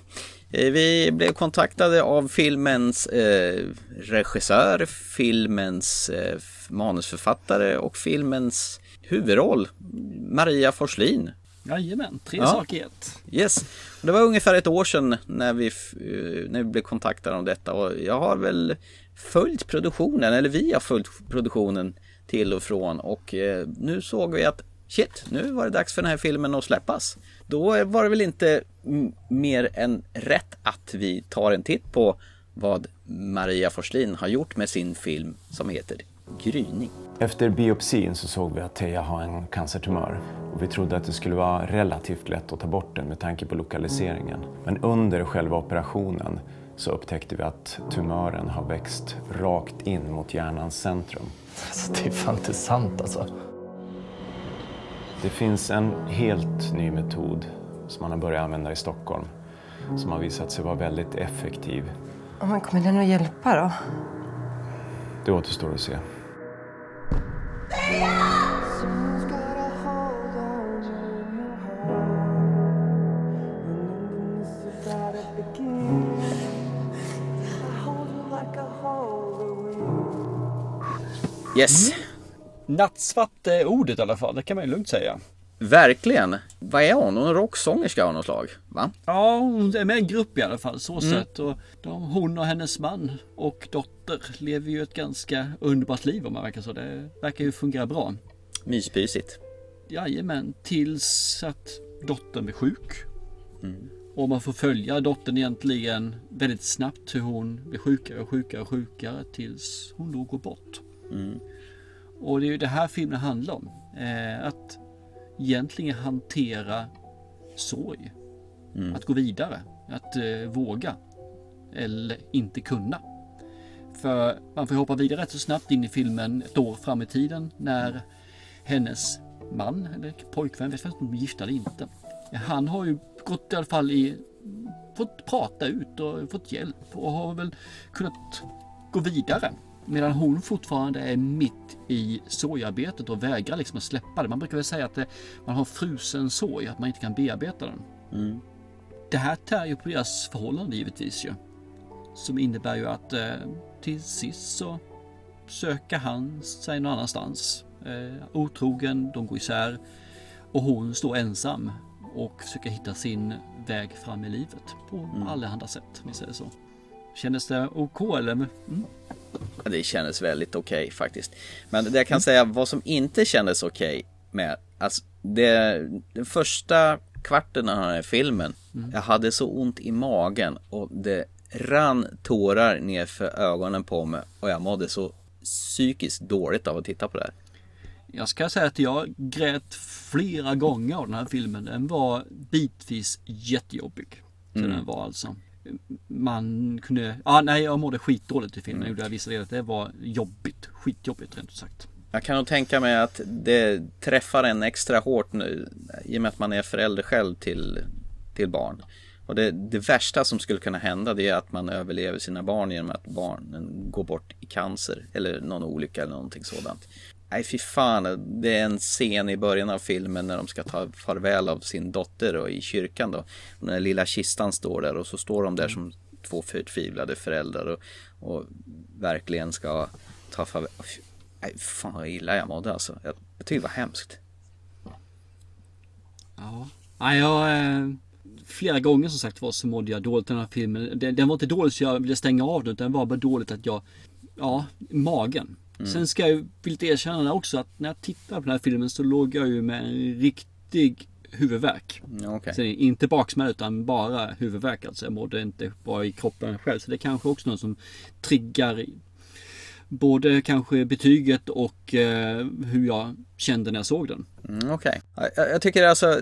Speaker 2: Eh, vi blev kontaktade av filmens eh, regissör, filmens eh, manusförfattare och filmens huvudroll, Maria Forslin.
Speaker 1: Jajamän, tre
Speaker 2: Ja.
Speaker 1: saker i ett.
Speaker 2: Yes, och det var ungefär ett år sedan när vi, eh, när vi blev kontaktade om detta och jag har väl följt produktionen, eller vi har följt produktionen till och från och eh, nu såg vi att shit, nu var det dags för den här filmen att släppas. Då var det väl inte mer än rätt att vi tar en titt på vad Maria Forslin har gjort med sin film som heter Gryning.
Speaker 8: Efter biopsin så såg vi att Teija har en cancertumör och vi trodde att det skulle vara relativt lätt att ta bort den med tanke på lokaliseringen. Men under själva operationen så upptäckte vi att tumören har växt rakt in mot hjärnans centrum.
Speaker 6: Alltså, det är fan inte sant alltså.
Speaker 8: Det finns en helt ny metod som man har börjat använda i Stockholm som har visat sig vara väldigt effektiv.
Speaker 9: Men kommer den att hjälpa då?
Speaker 8: Det återstår att se.
Speaker 2: Yes, mm.
Speaker 1: Nattsvart är ordet i alla fall, det kan man ju lugnt säga
Speaker 2: verkligen. Vad är hon? Hon är rocksångerska av något slag, va?
Speaker 1: Ja, hon är med i en grupp i alla fall, så
Speaker 2: Mm.
Speaker 1: sett. Och de, hon och hennes man och dotter lever ju ett ganska underbart liv om man verkar så. Det verkar ju fungera bra.
Speaker 2: Myspysigt.
Speaker 1: Jajamän, tills att dottern blir sjuk.
Speaker 2: Mm.
Speaker 1: Och man får följa dottern egentligen väldigt snabbt hur hon blir sjukare och sjukare och sjukare tills hon då går bort.
Speaker 2: Mm.
Speaker 1: Och det är ju det här filmen handlar om. Eh, att egentligen hantera sorg.
Speaker 2: Mm.
Speaker 1: Att gå vidare. Att eh, våga. Eller inte kunna. För man får hoppa vidare rätt så snabbt in i filmen ett år fram i tiden när hennes man eller pojkvän, vet inte om de är gifta eller inte. Han har ju gått i alla fall i, fått prata ut och fått hjälp och har väl kunnat gå vidare. Medan hon fortfarande är mitt i sorgarbetet och vägrar liksom att släppa det. Man brukar väl säga att det, man har frusen sorg, att man inte kan bearbeta den.
Speaker 2: Mm.
Speaker 1: Det här tär ju på deras förhållande givetvis ju. Som innebär ju att eh, till sist så söker han sig någon annanstans. Eh, otrogen, de går isär och hon står ensam och försöker hitta sin väg fram i livet på
Speaker 2: Mm.
Speaker 1: allehanda sätt om vi säger så. Kändes det OK eller? Mm.
Speaker 2: Det kändes väldigt okej faktiskt. Men det jag kan säga vad som inte kändes okej med, alltså det, den första kvarten av den här filmen, jag hade så ont i magen och det rann tårar ner för ögonen på mig och jag mådde så psykiskt dåligt av att titta på det här.
Speaker 1: Jag ska säga att jag grät flera gånger av den här filmen. Den var bitvis jättejobbig. Så
Speaker 2: Mm.
Speaker 1: den var alltså. Man kunde, ja nej jag mådde skitdåligt i filmen. Mm. Jag vissa delar att det var jobbigt. Skitjobbigt rent ut sagt.
Speaker 2: Jag kan nog tänka mig att det träffar en extra hårt nu i och med att man är förälder själv till, till barn. Och det, det värsta som skulle kunna hända det är att man överlever sina barn genom att barnen går bort i cancer eller någon olycka eller någonting sådant. Nej fy fan, det är en scen i början av filmen när de ska ta farväl av sin dotter och i kyrkan då. Den den lilla kistan står där och så står de där som två förtvivlade föräldrar och, och verkligen ska ta farväl. Nej fan vad illa jag mådde alltså. Jag, jag tyckte det var hemskt.
Speaker 1: Ja. Jag... Eh, flera gånger som sagt var så mådde jag dåligt i den här filmen. Den, den var inte dålig så jag ville stänga av den. utan det var bara dåligt att jag... Ja, magen.
Speaker 2: Mm.
Speaker 1: Sen ska jag villigt erkänna också att när jag tittade på den här filmen så låg jag ju med en riktig huvudvärk.
Speaker 2: Ja, okej.
Speaker 1: Så är inte baksmälla utan bara huvudvärk alltså. Jag mådde inte bra i kroppen själv. Så det är kanske också något som triggar både kanske betyget och eh, hur jag kände när jag såg den.
Speaker 2: Mm, Okej. Jag, jag tycker alltså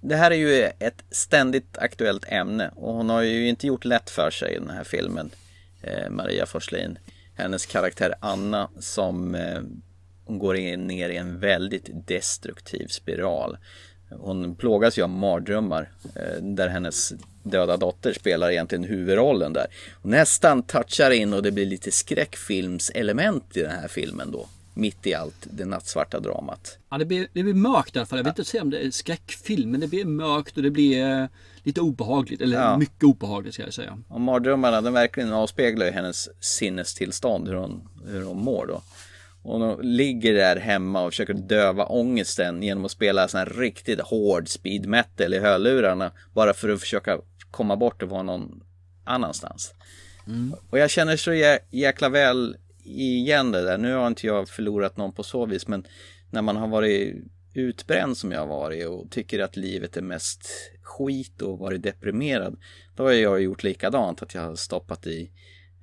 Speaker 2: det här är ju ett ständigt aktuellt ämne och hon har ju inte gjort lätt för sig i den här filmen. Eh, Maria Forslin. Hennes karaktär Anna som eh, hon går in, ner i en väldigt destruktiv spiral. Hon plågas ju av mardrömmar eh, där hennes döda dotter spelar egentligen huvudrollen där. Och nästan touchar in och det blir lite skräckfilmselement i den här filmen då. Mitt i allt det nattsvarta dramat.
Speaker 1: Ja, det blir, det blir mörkt i alla fall. Jag vill inte säga om det är skräckfilm, men det blir mörkt och det blir eh, lite obehagligt. Eller
Speaker 2: Ja.
Speaker 1: mycket obehagligt ska jag säga.
Speaker 2: Och mardrömmarna den verkligen avspeglar ju hennes sinnestillstånd, hur hon, hur hon mår då. Och hon ligger där hemma och försöker döva ångesten genom att spela sån här riktigt hård speed metal i hörlurarna. Bara för att försöka komma bort och vara någon annanstans. Och jag känner så jä- jäkla väl igen det där. Nu har inte jag förlorat någon på så vis, men när man har varit utbränd som jag har varit och tycker att livet är mest skit och varit deprimerad. Då har jag gjort likadant, att jag har stoppat i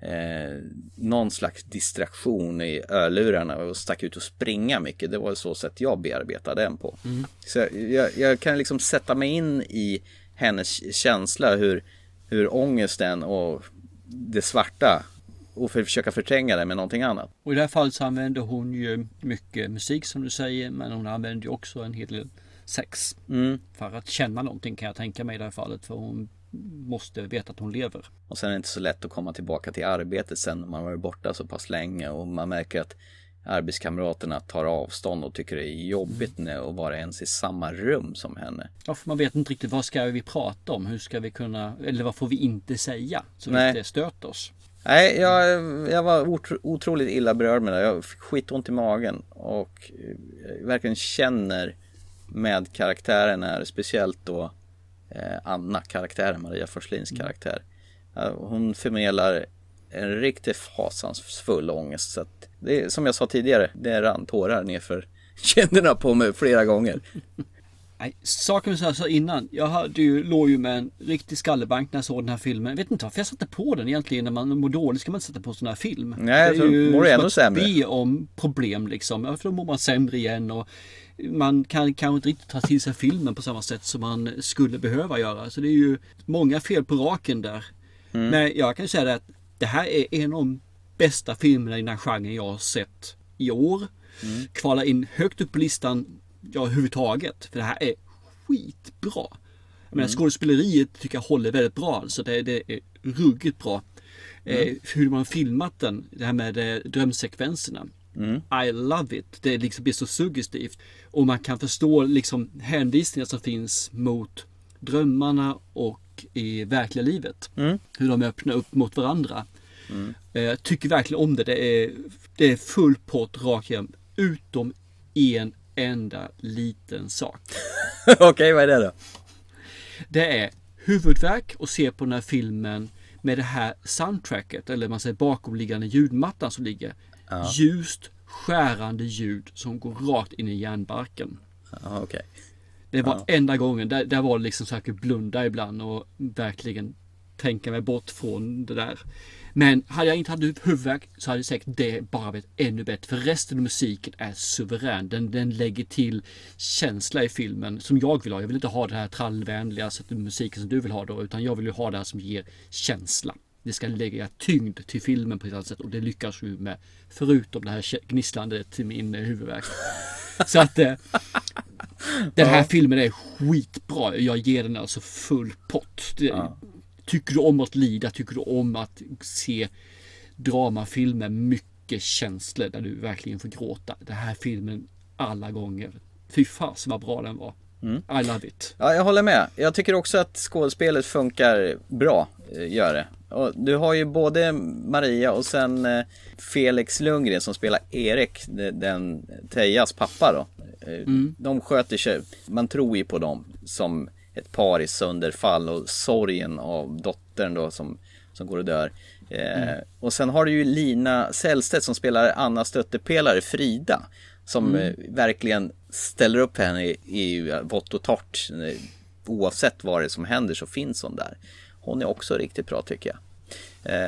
Speaker 2: eh, någon slags distraktion i örlurarna och stack ut och springa mycket. Det var så sätt jag bearbetade den på. Så jag, jag kan liksom sätta mig in i hennes känsla hur, hur ångesten och det svarta och för, försöka förtränga det med någonting annat.
Speaker 1: Och i det här fallet så använder hon ju mycket musik som du säger. Men hon använder ju också en hel del sex.
Speaker 2: Mm.
Speaker 1: För att känna någonting kan jag tänka mig i det här fallet. För hon måste veta att hon lever.
Speaker 2: Och sen är det inte så lätt att komma tillbaka till arbetet sen när man varit borta så pass länge och man märker att arbetskamraterna tar avstånd och tycker det är jobbigt med att vara ens i samma rum som henne.
Speaker 1: Ja, för man vet inte riktigt vad ska vi prata om? Hur ska vi kunna, eller vad får vi inte säga? Så att det stöter oss.
Speaker 2: Nej, jag, jag var otro, otroligt illa berörd med det. Jag fick skitont i magen och eh, verkligen känner med karaktären här, speciellt då eh, Anna, karaktären, Maria Forslins karaktär. Ja, Hon förmedlar en riktigt fasansfull ångest. Så det är, som jag sa tidigare, det rann tårar nerför kinderna på mig flera gånger.
Speaker 1: Nej, saken som jag sa innan. Jag hade ju, låg ju med en riktig skallebank när jag såg den här filmen. Jag vet inte varför jag satte på den egentligen. När man mår dåligt ska man inte sätta på sån här film.
Speaker 2: Nej,
Speaker 1: det
Speaker 2: så mår du ännu sämre.
Speaker 1: be om problem liksom. Ja, för då mår man sämre igen. Och man kan kanske inte riktigt ta till sig filmen på samma sätt som man skulle behöva göra. Så det är ju många fel på raken där.
Speaker 2: Mm.
Speaker 1: Men jag kan säga det att det här är en av de bästa filmerna i den här genren jag har sett i år.
Speaker 2: Mm.
Speaker 1: Kvala in högt upp på listan ja, överhuvudtaget. För det här är skitbra. Jag menar,
Speaker 2: Mm.
Speaker 1: skådespeleriet tycker jag håller väldigt bra. Alltså det, det är ruggigt bra. Eh, hur man filmat den, det här med eh, drömsekvenserna.
Speaker 2: Mm.
Speaker 1: I love it. Det liksom blir så suggestivt. Och man kan förstå liksom hänvisningar som finns mot drömmarna och i verkliga livet.
Speaker 2: Mm.
Speaker 1: Hur de öppnar upp mot varandra.
Speaker 2: Mm.
Speaker 1: Eh, Jag tycker verkligen om det. Det är, det är full pott rakt igenom. Utom en enda liten sak.
Speaker 2: Okej, vad är det då?
Speaker 1: Det är huvudvärk att se på den här filmen med det här soundtracket, eller man säger bakomliggande ljudmattan som ligger.
Speaker 2: Ja.
Speaker 1: Ljust, skärande ljud som går rakt in i hjärnbarken.
Speaker 2: Ja, okej.
Speaker 1: Det var
Speaker 2: Ja.
Speaker 1: enda gången. Där, där var det liksom så kunde blunda ibland och verkligen tänka mig bort från det där. Men hade jag inte haft huvudvärk så hade säkert det bara varit ännu bättre. För resten av musiken är suverän. Den, den lägger till känsla i filmen som jag vill ha. Jag vill inte ha det här trallvänliga sättet musiken som du vill ha då. Utan jag vill ju ha det här som ger känsla. Det ska lägga tyngd till filmen på ett annat sätt och det lyckas ju med. Förutom det här gnisslandet till min eh, huvudvärk. Så att eh, Den här filmen är skitbra. Jag ger den alltså full pott. Det, Tycker du om att lida, tycker du om att se dramafilmer, mycket känslor där du verkligen får gråta. Den här filmen alla gånger. Fy fasen vad bra den var. I love it.
Speaker 2: Ja, jag håller med. Jag tycker också att skådespelet funkar bra, eh, gör det. Och du har ju både Maria och sen eh, Felix Lundgren som spelar Erik, de- den Tejas pappa då. Eh, De sköter sig, man tror ju på dem som ett par i sönderfall och sorgen av dottern då som, som går och dör. Eh, Och sen har du ju Lina Sällstedt som spelar Anna stöttepelare Frida. Som eh, verkligen ställer upp henne i, i vått och torrt. Oavsett vad det är som händer så finns hon där. Hon är också riktigt bra tycker jag.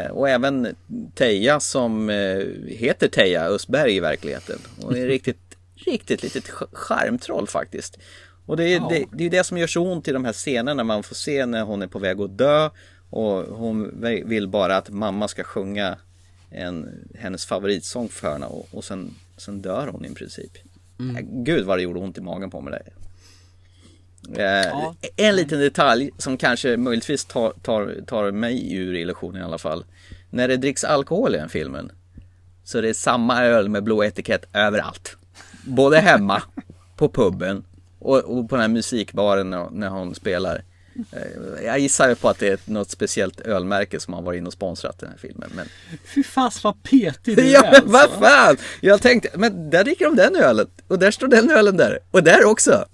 Speaker 2: Eh, och även Teija som eh, heter Teija Östberg i verkligheten. Hon är riktigt, riktigt litet ch- charmtroll faktiskt. Och det är,
Speaker 1: Ja.
Speaker 2: det, det är det som gör så ont i de här scenerna man får se när hon är på väg att dö. Och hon vill bara att mamma ska sjunga en, hennes favoritsång för henne och, och sen, sen dör hon i princip.
Speaker 1: Mm.
Speaker 2: Äh, Gud vad det gjorde ont i magen på mig där. Eh,
Speaker 1: Ja.
Speaker 2: En liten detalj som kanske möjligtvis tar, tar, tar mig ur illusionen i alla fall. När det dricks alkohol i den filmen så är det samma öl med blå etikett överallt. Både hemma, på puben och, och på den här musikbaren när, när hon spelar. Eh, Jag gissar ju på att det är något speciellt ölmärke som har varit inne och sponsrat den här filmen. Men...
Speaker 1: Fy fas vad petig du
Speaker 2: Ja
Speaker 1: är
Speaker 2: men vad
Speaker 1: alltså.
Speaker 2: fan! Jag tänkte, men där dricker de den ölen och där står den ölen där och där också.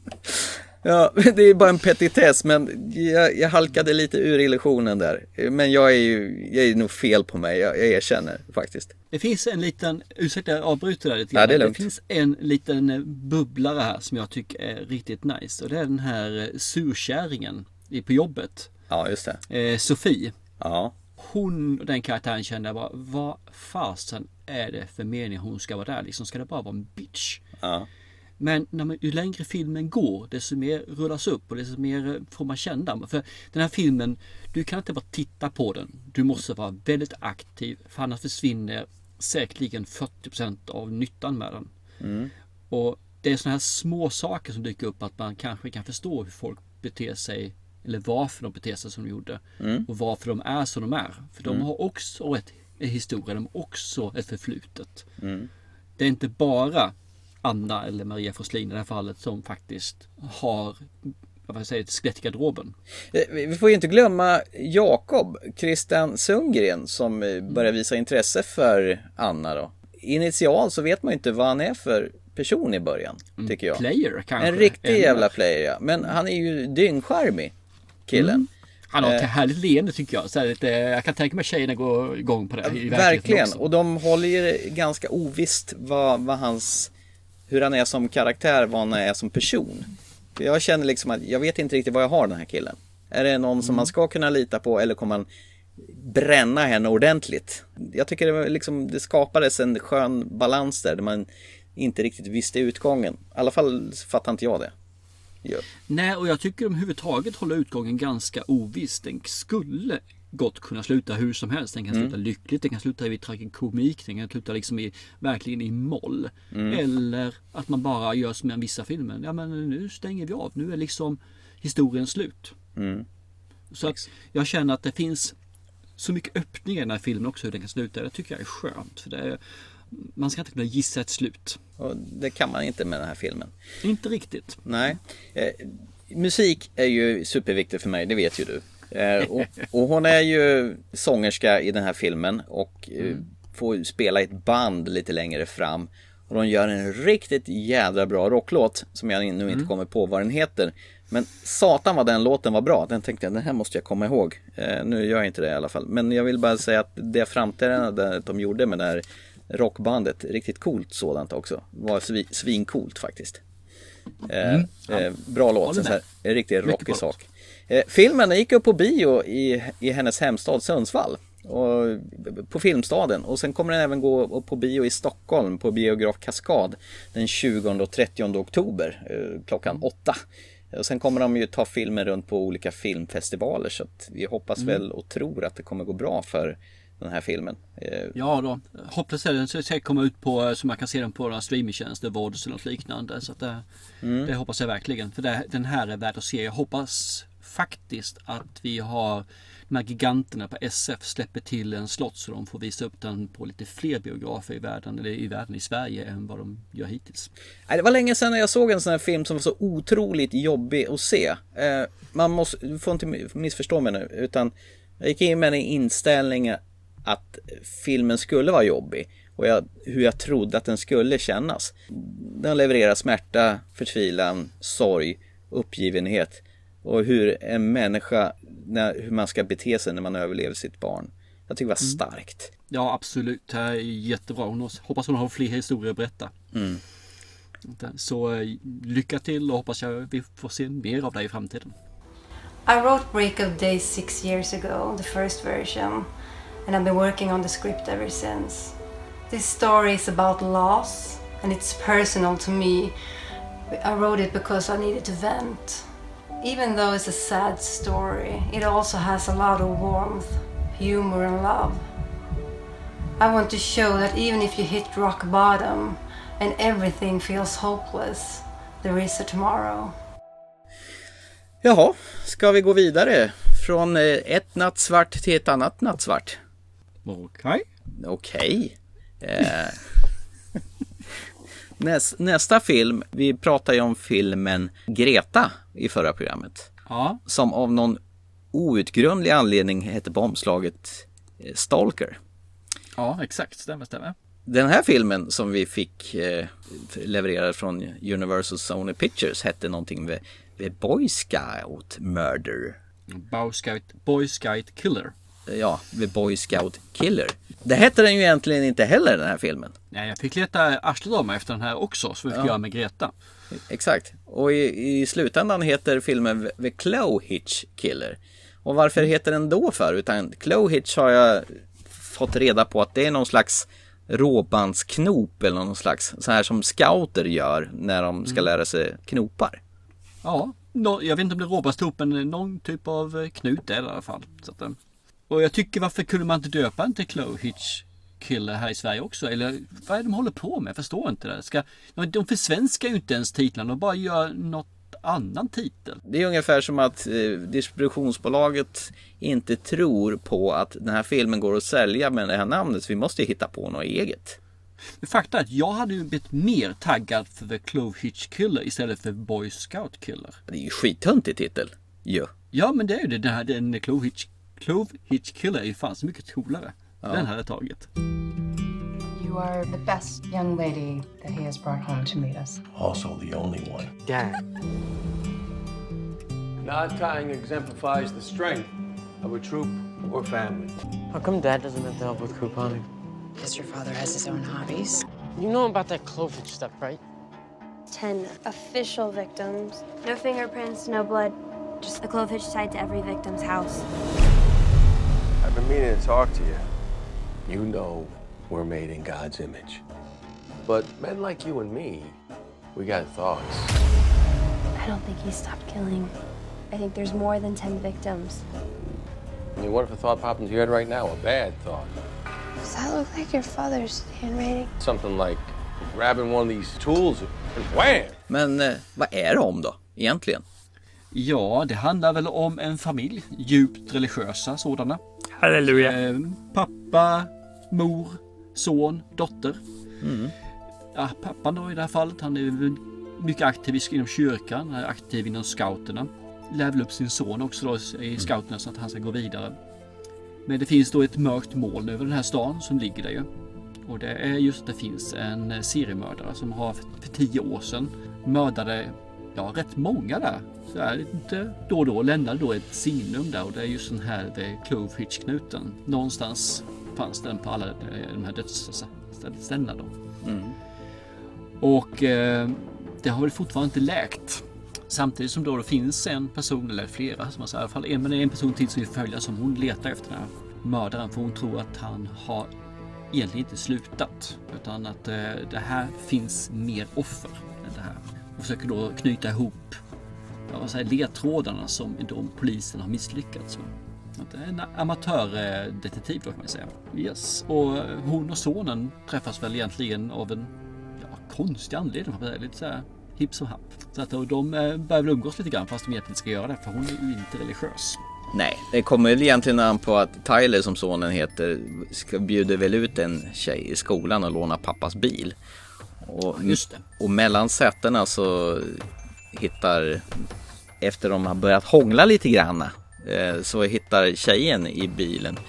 Speaker 2: Ja, det är bara en petitess men jag, jag halkade lite ur illusionen där. Men jag är ju, jag är nog fel på mig, jag, jag erkänner faktiskt.
Speaker 1: Det finns en liten, ursäkta jag avbryter där lite
Speaker 2: Ja,
Speaker 1: grann.
Speaker 2: det är lugnt.
Speaker 1: finns en liten eh, bubblare här som jag tycker är riktigt nice. Och det är den här eh, surkärringen på jobbet.
Speaker 2: Ja, just det.
Speaker 1: Eh, Sofie.
Speaker 2: Ja.
Speaker 1: Hon, den karaktären kände jag bara, vad fasen är det för mening hon ska vara där liksom? Ska det bara vara en bitch?
Speaker 2: Ja.
Speaker 1: Men när man, ju längre filmen går, desto mer rullas upp och desto mer får man känna. För den här filmen, du kan inte bara titta på den. Du måste vara väldigt aktiv, för annars försvinner säkerligen 40% av nyttan med den.
Speaker 2: Mm.
Speaker 1: Och det är sådana här små saker som dyker upp att man kanske kan förstå hur folk beter sig eller varför de beter sig som de gjorde
Speaker 2: Mm.
Speaker 1: och varför de är som de är. För de
Speaker 2: Mm.
Speaker 1: har också ett, en historia, de har också ett förflutet.
Speaker 2: Mm.
Speaker 1: Det är inte bara Anna eller Maria Forslin i det här fallet som faktiskt har vad jag säga, ett skelett i garderoben.
Speaker 2: Eh, Vi får ju inte glömma Jakob, Christian Sundgren, som eh, börjar visa intresse för Anna då. Initial så vet man ju inte vad han är för person i början, tycker jag.
Speaker 1: player kanske,
Speaker 2: En riktig
Speaker 1: eller-
Speaker 2: jävla player ja. Men han är ju dyngcharmig, killen.
Speaker 1: Han har ett
Speaker 2: Eh.
Speaker 1: härligt leende tycker jag. Så lite, jag kan tänka mig tjejerna går igång på det. i
Speaker 2: Verkligen, och de håller ju ganska ovisst vad, vad hans, hur han är som karaktär, vad han är som person. Jag känner liksom att jag vet inte riktigt vad jag har den här killen. Är det någon som man ska kunna lita på eller kommer man bränna henne ordentligt? Jag tycker det, liksom, det skapades en skön balans där, där man inte riktigt visste utgången. I alla fall fattar inte jag det. Ja.
Speaker 1: Nej, och jag tycker de överhuvudtaget håller utgången ganska oviss. Den skulle gott kunna sluta hur som helst. Den kan
Speaker 2: Mm.
Speaker 1: sluta lyckligt, den kan sluta i tragikomik, den kan sluta liksom i, verkligen i moll.
Speaker 2: Mm.
Speaker 1: Eller att man bara gör som i vissa filmer. Ja men nu stänger vi av, nu är liksom historien slut.
Speaker 2: Mm.
Speaker 1: Så att jag känner att det finns så mycket öppningar i den här filmen också hur den kan sluta. Det tycker jag är skönt. För det är, man ska inte kunna gissa ett slut.
Speaker 2: Och det kan man inte med den här filmen.
Speaker 1: Inte riktigt.
Speaker 2: Nej. Eh, musik är ju superviktigt för mig, det vet ju du. Eh, och, och hon är ju sångerska i den här filmen och eh, får ju spela i ett band lite längre fram. Och de gör en riktigt jädra bra rocklåt som jag nu inte kommer på vad den heter. Men satan vad den låten var bra. Den tänkte jag, den här måste jag komma ihåg. Eh, nu gör jag inte det i alla fall. Men jag vill bara säga att det framträdandet de gjorde med det här rockbandet, riktigt coolt sådant också. Var svi, svincoolt faktiskt. Eh,
Speaker 1: Mm.
Speaker 2: eh, bra låt, en, så här,
Speaker 1: med.
Speaker 2: en riktigt rockig sak. Eh, filmen gick upp på bio i, i hennes hemstad Sundsvall. Och, på Filmstaden och sen kommer den även gå på bio i Stockholm på biograf Kaskad den 20 och 30 oktober eh, klockan 8. Och sen kommer de ju ta filmen runt på olika filmfestivaler så att vi hoppas
Speaker 1: Mm.
Speaker 2: väl och tror att det kommer gå bra för den här filmen. Eh,
Speaker 1: Ja då, hoppas att den ska komma ut på så man kan se den på några streamingtjänster, Vods eller något liknande. Så det, det hoppas jag verkligen. För det, den här är värd att se. Jag hoppas faktiskt att vi har de här giganterna på SF släpper till en slott så de får visa upp den på lite fler biografer i världen, eller i världen i Sverige än vad de gör hittills.
Speaker 2: Nej, det var länge sedan jag såg en sån här film som var så otroligt jobbig att se. Eh, man måste, du får inte missförstå mig nu, utan jag gick in med en inställning att filmen skulle vara jobbig och jag, hur jag trodde att den skulle kännas. Den levererar smärta, förtvivlan, sorg, uppgivenhet och hur en människa, när, hur man ska bete sig när man överlever sitt barn. Jag tycker det var starkt.
Speaker 1: Ja absolut, det här är jättebra. Hon har- hoppas hon har fler historier att berätta. Så eh, lycka till och hoppas jag vi får se mer av dig i framtiden.
Speaker 9: I wrote Break of Day six years ago, the first version, and I've been working on the script ever since. This story is about loss, and it's personal to me. I wrote it because I needed to vent. Even though it's a sad story, it also has a lot of warmth, humor, and love. I want to show that even if you hit rock bottom and everything feels hopeless, there is a tomorrow.
Speaker 2: Jaha, ska vi gå vidare från eh, ett nattsvart till ett annat nattsvart?
Speaker 1: Okej.
Speaker 2: Okej. Eh, näs, nästa film, vi pratade ju om filmen Greta i förra programmet.
Speaker 1: Ja,
Speaker 2: Som av någon outgrundlig anledning hette på omslaget eh, Stalker.
Speaker 1: ja exakt. Stämmer, stämmer.
Speaker 2: Den här filmen som vi fick eh, levererad från Universal Sony Pictures hette någonting med, med Boy Scout Murder.
Speaker 1: Boy Scout, Boy Scout Killer.
Speaker 2: Ja, The Boy Scout Killer. Det hette den ju egentligen inte heller den här filmen.
Speaker 1: Nej, jag fick leta arslet av mig efter den här också, som vi fick
Speaker 2: Ja.
Speaker 1: göra med Greta.
Speaker 2: Exakt. Och i, i slutändan heter filmen The Clow Hitch Killer. Och varför heter den då för? Utan Clow Hitch har jag fått reda på att det är någon slags råbandsknop eller någon slags så här som scouter gör när de ska lära sig knopar.
Speaker 1: Ja, jag vet inte om det är råbastop, men någon typ av eh, knut är det i alla fall. Så att, eh, och jag tycker varför kunde man inte döpa den till Clow Hitch Killer här i Sverige också? Eller vad är det de håller på med? Jag förstår inte det. Ska, de försvenskar ju inte ens titlarna, de bara gör något annan titel.
Speaker 2: Det är ungefär som att eh, distributionsbolaget inte tror på att den här filmen går att sälja med det här namnet så vi måste hitta på något eget.
Speaker 1: Men fakta är att jag hade ju blivit mer taggad för The Clove Hitch Killer istället för Boy Scout Killer.
Speaker 2: Det är ju skittöntig titel. Jo.
Speaker 1: Ja men det är ju det. Den här den Clove Hitch, Clove Hitch Killer är ju fan så mycket coolare. Den hade jag tagit.
Speaker 10: You are the best young lady that he has brought home to meet us.
Speaker 5: Also the only one.
Speaker 6: Dad.
Speaker 11: Knot tying exemplifies the strength of a troop or family.
Speaker 6: How come Dad doesn't have to help with couponing?
Speaker 10: Because your father has his own hobbies.
Speaker 6: You know about that Clovage stuff, right?
Speaker 12: Ten official victims. No fingerprints, no blood. Just a clove hitch tied to every victim's house.
Speaker 11: I've been meaning to talk to you. You know we're made in God's image. But men like you and me, we got thoughts.
Speaker 12: I don't think he stopped killing. I think there's more than ten victims.
Speaker 11: I mean, what if a thought popped into your head right now? A bad thought.
Speaker 12: Does that look like your father's handwriting?
Speaker 11: Something like grabbing one of these tools and wham!
Speaker 2: Men eh, vad är det om då, egentligen?
Speaker 1: Ja, det handlar väl om en familj. Djupt religiösa sådana.
Speaker 13: Halleluja.
Speaker 1: Eh, pappa, mor, son, dotter. Ja, pappan då i det här fallet, han är mycket aktiv i- inom kyrkan, han är aktiv inom scouterna. Lär väl upp sin son också då i scouterna så att han ska gå vidare. Men det finns då ett mörkt moln över den här stan som ligger där ju. Och det är just att det finns en eh, seriemördare som har för för tio år sedan mördade ja, rätt många där. Så här, lite då och då lämnade då ett signum där och det är just den här Clove Hitch-knuten. Någonstans fanns den på alla eh, de här dödsställena då. Och eh, det har väl fortfarande inte läkt. Samtidigt som då det finns en person, eller flera, som alltså, i alla fall en, men en person till som vi följer som hon letar efter den här mördaren. För hon tror att han har egentligen inte slutat. Utan att eh, det här finns mer offer än det här. Och försöker då knyta ihop vad säger, ledtrådarna som de polisen har misslyckats med. Det är En amatördetektiv då kan man säga. Yes. Och eh, hon och sonen träffas väl egentligen av en ja, konstig anledning. man säga. Lite så här hipp som happ. Så att eh, och de eh, börjar väl umgås lite grann fast de egentligen inte ska göra det för hon är ju inte religiös.
Speaker 2: Nej, det kommer väl egentligen an på att Tyler som sonen heter ska bjuder väl ut en tjej i skolan och låna pappas bil. Och,
Speaker 1: Just det.
Speaker 2: och mellan sätena så hittar, efter de har börjat hångla lite granna, eh, så hittar tjejen i bilen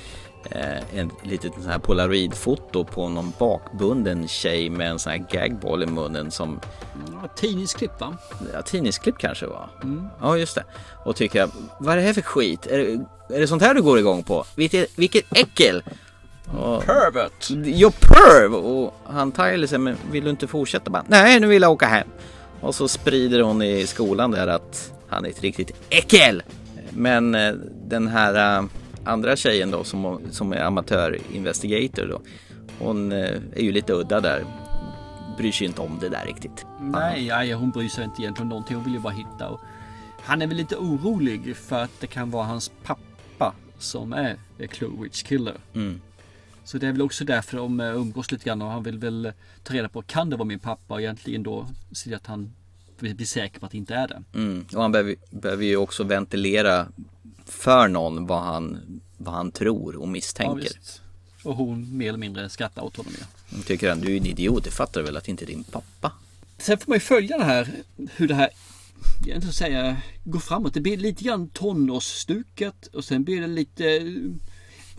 Speaker 2: eh, en litet sån här polaroidfoto på någon bakbunden tjej med en sån här gagball i munnen som
Speaker 1: Ja, Tidningsklipp va?
Speaker 2: Ja, tidningsklipp kanske var.
Speaker 1: Mm.
Speaker 2: Ja, just det. Och tycker vad är det här för skit? Är det, är det sånt här du går igång på? Vilket, vilket äckel! Och,
Speaker 1: Pervert!
Speaker 2: Jo, perv! Och han Tyler säger, men vill du inte fortsätta? Bara, Nej, nu vill jag åka hem. Och så sprider hon i skolan där att han är ett riktigt äckel! Men eh, den här eh, andra tjejen då som, som är amatör-investigator då. Hon eh, är ju lite udda där. Bryr sig inte om det där riktigt.
Speaker 1: Nej, nej, hon bryr sig inte egentligen om någonting. Hon vill ju bara hitta. Och han är väl lite orolig för att det kan vara hans pappa som är The Clue Witch Killer.
Speaker 2: Mm.
Speaker 1: Så det är väl också därför de eh, umgås lite grann och han vill väl ta reda på kan det vara min pappa och egentligen då se att han blir säker på att det inte är det.
Speaker 2: Mm. Och han behöver, behöver ju också ventilera för någon vad han, vad han tror och
Speaker 1: Ja,
Speaker 2: misstänker.
Speaker 1: visst. och hon mer eller mindre skrattar åt honom. Ja.
Speaker 2: Hon tycker han, du är en idiot, det fattar du väl att det inte är din pappa?
Speaker 1: Sen får man ju följa det här, hur det här jag inte säga, går framåt. Det blir lite grann tonårsstuket och sen blir det lite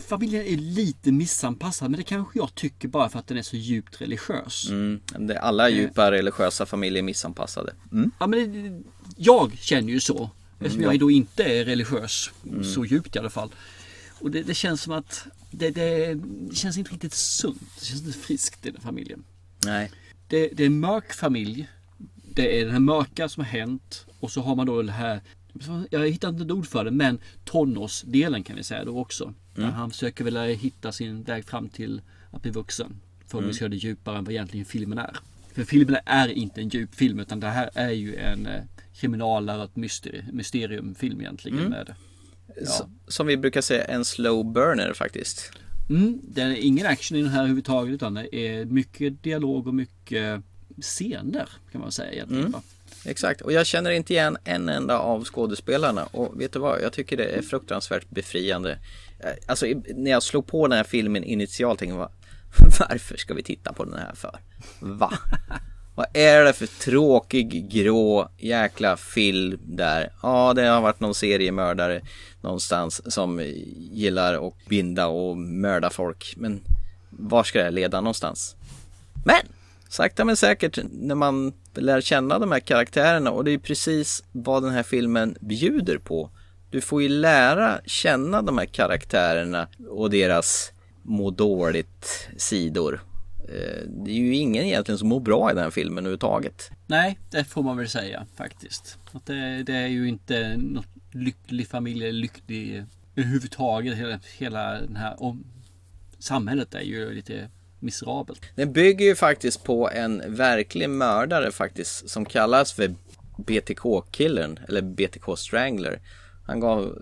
Speaker 1: Familjen är lite missanpassad men det kanske jag tycker bara för att den är så djupt religiös.
Speaker 2: Mm. Det, alla djupa religiösa familjer är missanpassade. Mm.
Speaker 1: Ja, men det, jag känner ju så. Eftersom
Speaker 2: Mm,
Speaker 1: jag
Speaker 2: ja.
Speaker 1: då inte är religiös.
Speaker 2: Mm.
Speaker 1: Så djupt i alla fall. Och det, det känns som att det, det, det känns inte riktigt sunt. Det känns inte friskt i den familjen.
Speaker 2: Nej.
Speaker 1: Det, det är en mörk familj. Det är den här mörka som har hänt. Och så har man då det här jag hittar inte ett ord för det, men tonårsdelen kan vi säga då också.
Speaker 2: Mm.
Speaker 1: han försöker väl hitta sin väg fram till att bli vuxen. För
Speaker 2: Mm.
Speaker 1: ska göra det djupare än vad egentligen filmen är. För filmen är inte en djup film utan det här är ju en eh, kriminalare och mysteriumfilm egentligen.
Speaker 2: Mm.
Speaker 1: Med.
Speaker 2: S- Som vi brukar säga, en slow burner faktiskt.
Speaker 1: Mm, det är ingen action i den här överhuvudtaget utan det är mycket dialog och mycket scener kan man säga egentligen.
Speaker 2: Mm. Exakt, och jag känner inte igen en enda av skådespelarna och vet du vad, jag tycker det är fruktansvärt befriande. Eh, Alltså när jag slog på den här filmen initialt tänkte jag varför ska vi titta på den här för? Va? Vad är det för tråkig grå jäkla film där? Ja, det har varit någon seriemördare någonstans som gillar att binda och mörda folk. Men var ska det leda någonstans? Men sakta men säkert när man lär känna de här karaktärerna och det är precis vad den här filmen bjuder på. Du får ju lära känna de här karaktärerna och deras må dåligt sidor. Eh, det är ju ingen egentligen som mår bra i den här filmen överhuvudtaget.
Speaker 1: Nej, det får man väl säga faktiskt. Att det, det är ju inte något lycklig familj eller lycklig överhuvudtaget. Hela, hela den här om, samhället är ju lite miserabelt.
Speaker 2: Den bygger ju faktiskt på en verklig mördare faktiskt som kallas för BTK-killen eller BTK Strangler. Han gav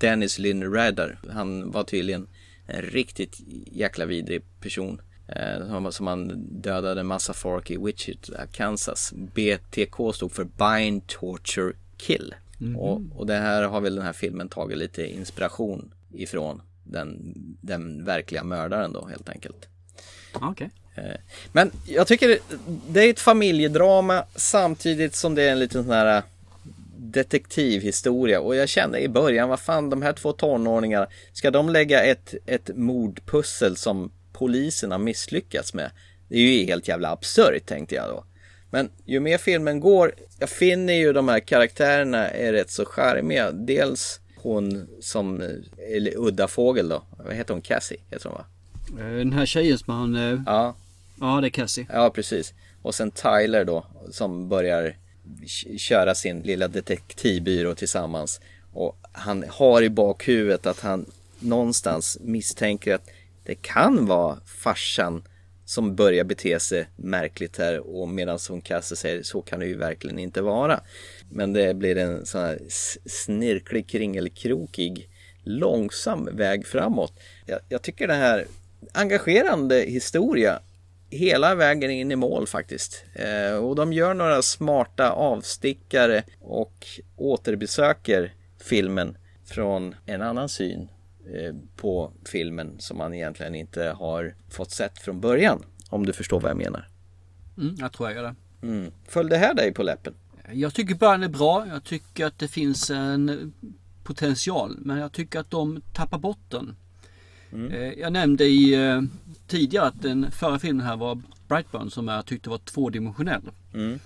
Speaker 2: Dennis Lynn Redder. Han var tydligen en riktigt jäkla vidrig person. Eh, som- han dödade en massa folk i Wichita, Kansas. BTK stod för Bind, Torture, Kill.
Speaker 1: Mhm.
Speaker 2: Och, och det här har väl den här filmen tagit lite inspiration ifrån. Den, den verkliga mördaren då helt enkelt.
Speaker 1: Okay.
Speaker 2: Eh, men jag tycker det- är ett familjedrama samtidigt som det är en liten sån här eh, detektivhistoria och jag kände i början, vad fan de här två tonåringarna, ska de lägga ett, ett mordpussel som polisen har misslyckats med? Det är ju helt jävla absurt tänkte jag då. Men ju mer filmen går, jag finner ju de här karaktärerna är rätt så charmiga. Dels hon som, eh, eller udda fågel då, vad heter hon? Cassie heter hon va?
Speaker 1: Eh, Den här tjejen som han... eh,
Speaker 2: Ja.
Speaker 1: Ja, det är Cassie.
Speaker 2: Ja, precis. Och sen Tyler då, som börjar köra sin lilla detektivbyrå tillsammans. Och han har i bakhuvudet att han någonstans misstänker att det kan vara farsan som börjar bete sig märkligt här och medan hon Cassie säger så kan det ju verkligen inte vara. Men det blir en sån här snirklig, kringelkrokig långsam väg framåt. Jag, jag tycker det här engagerande historia hela vägen in i mål faktiskt. Eh, och de gör några smarta avstickare och återbesöker filmen från en annan syn eh, på filmen som man egentligen inte har fått sett från början. Om du förstår vad jag menar.
Speaker 1: Mm, jag tror jag gör det.
Speaker 2: Mm. Föll det här dig på läppen?
Speaker 1: Jag tycker början är bra. Jag tycker att det finns en potential. Men jag tycker att de tappar bort den.
Speaker 2: Mm.
Speaker 1: Eh, Jag nämnde i, eh, tidigare att den förra filmen här var Brightburn som jag tyckte var tvådimensionell.
Speaker 2: Mm.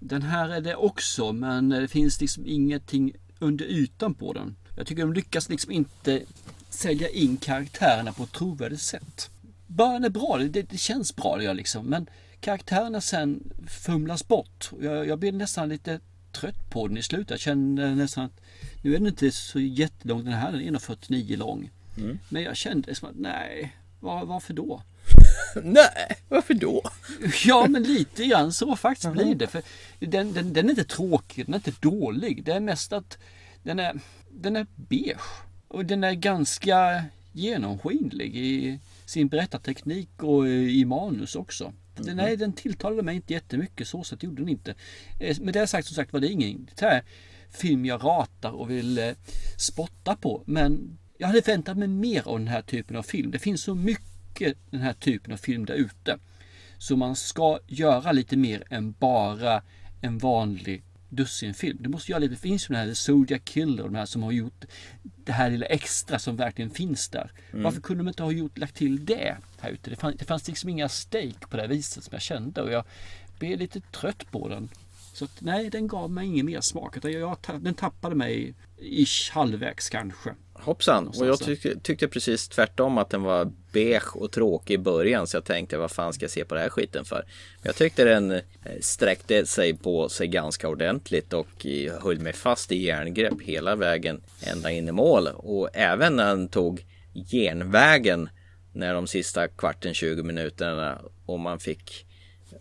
Speaker 1: Den här är det också men det finns liksom ingenting under ytan på den. Jag tycker de lyckas liksom inte sälja in karaktärerna på ett trovärdigt sätt. Början är bra, det, det känns bra det gör liksom. Men karaktärerna sen fumlas bort. Jag, jag blir nästan lite trött på den i slutet. Jag känner nästan att nu är den inte så jättelång den här. Den är 1,49 lång.
Speaker 2: Mm.
Speaker 1: Men jag kände som att nej, var, varför då?
Speaker 2: Nej, varför då?
Speaker 1: Ja men lite grann så faktiskt blir det. För den, den, den är inte tråkig, den är inte dålig. Det är mest att den är, den är beige. Och den är ganska genomskinlig i sin berättarteknik och i manus också. Den, nej, den tilltalade mig inte jättemycket, så sätt gjorde den inte. Eh, Med det sagt som sagt var det ingen det här film jag ratar och vill eh, spotta på. Men jag hade väntat mig mer av den här typen av film. Det finns så mycket den här typen av film där ute. Så man ska göra lite mer än bara en vanlig dussinfilm. Du måste göra lite, det finns ju den här Zodiac Killer, de här som har gjort det här lilla extra som verkligen finns där.
Speaker 2: Mm.
Speaker 1: Varför kunde de inte ha gjort, lagt till det här ute? Det fanns, det fanns liksom inga stake på det här viset som jag kände och jag blev lite trött på den. Så att, nej, den gav mig ingen mer smak. Jag, jag, den tappade mig ish halvvägs kanske.
Speaker 2: Hoppsan, och jag tyckte, tyckte precis tvärtom att den var beige och tråkig i början så jag tänkte vad fan ska jag se på den här skiten för? Men jag tyckte den eh, sträckte sig på sig ganska ordentligt och eh, höll mig fast i järngrepp hela vägen ända in i mål. Och även när den tog genvägen när de sista kvarten 20 minuterna och man fick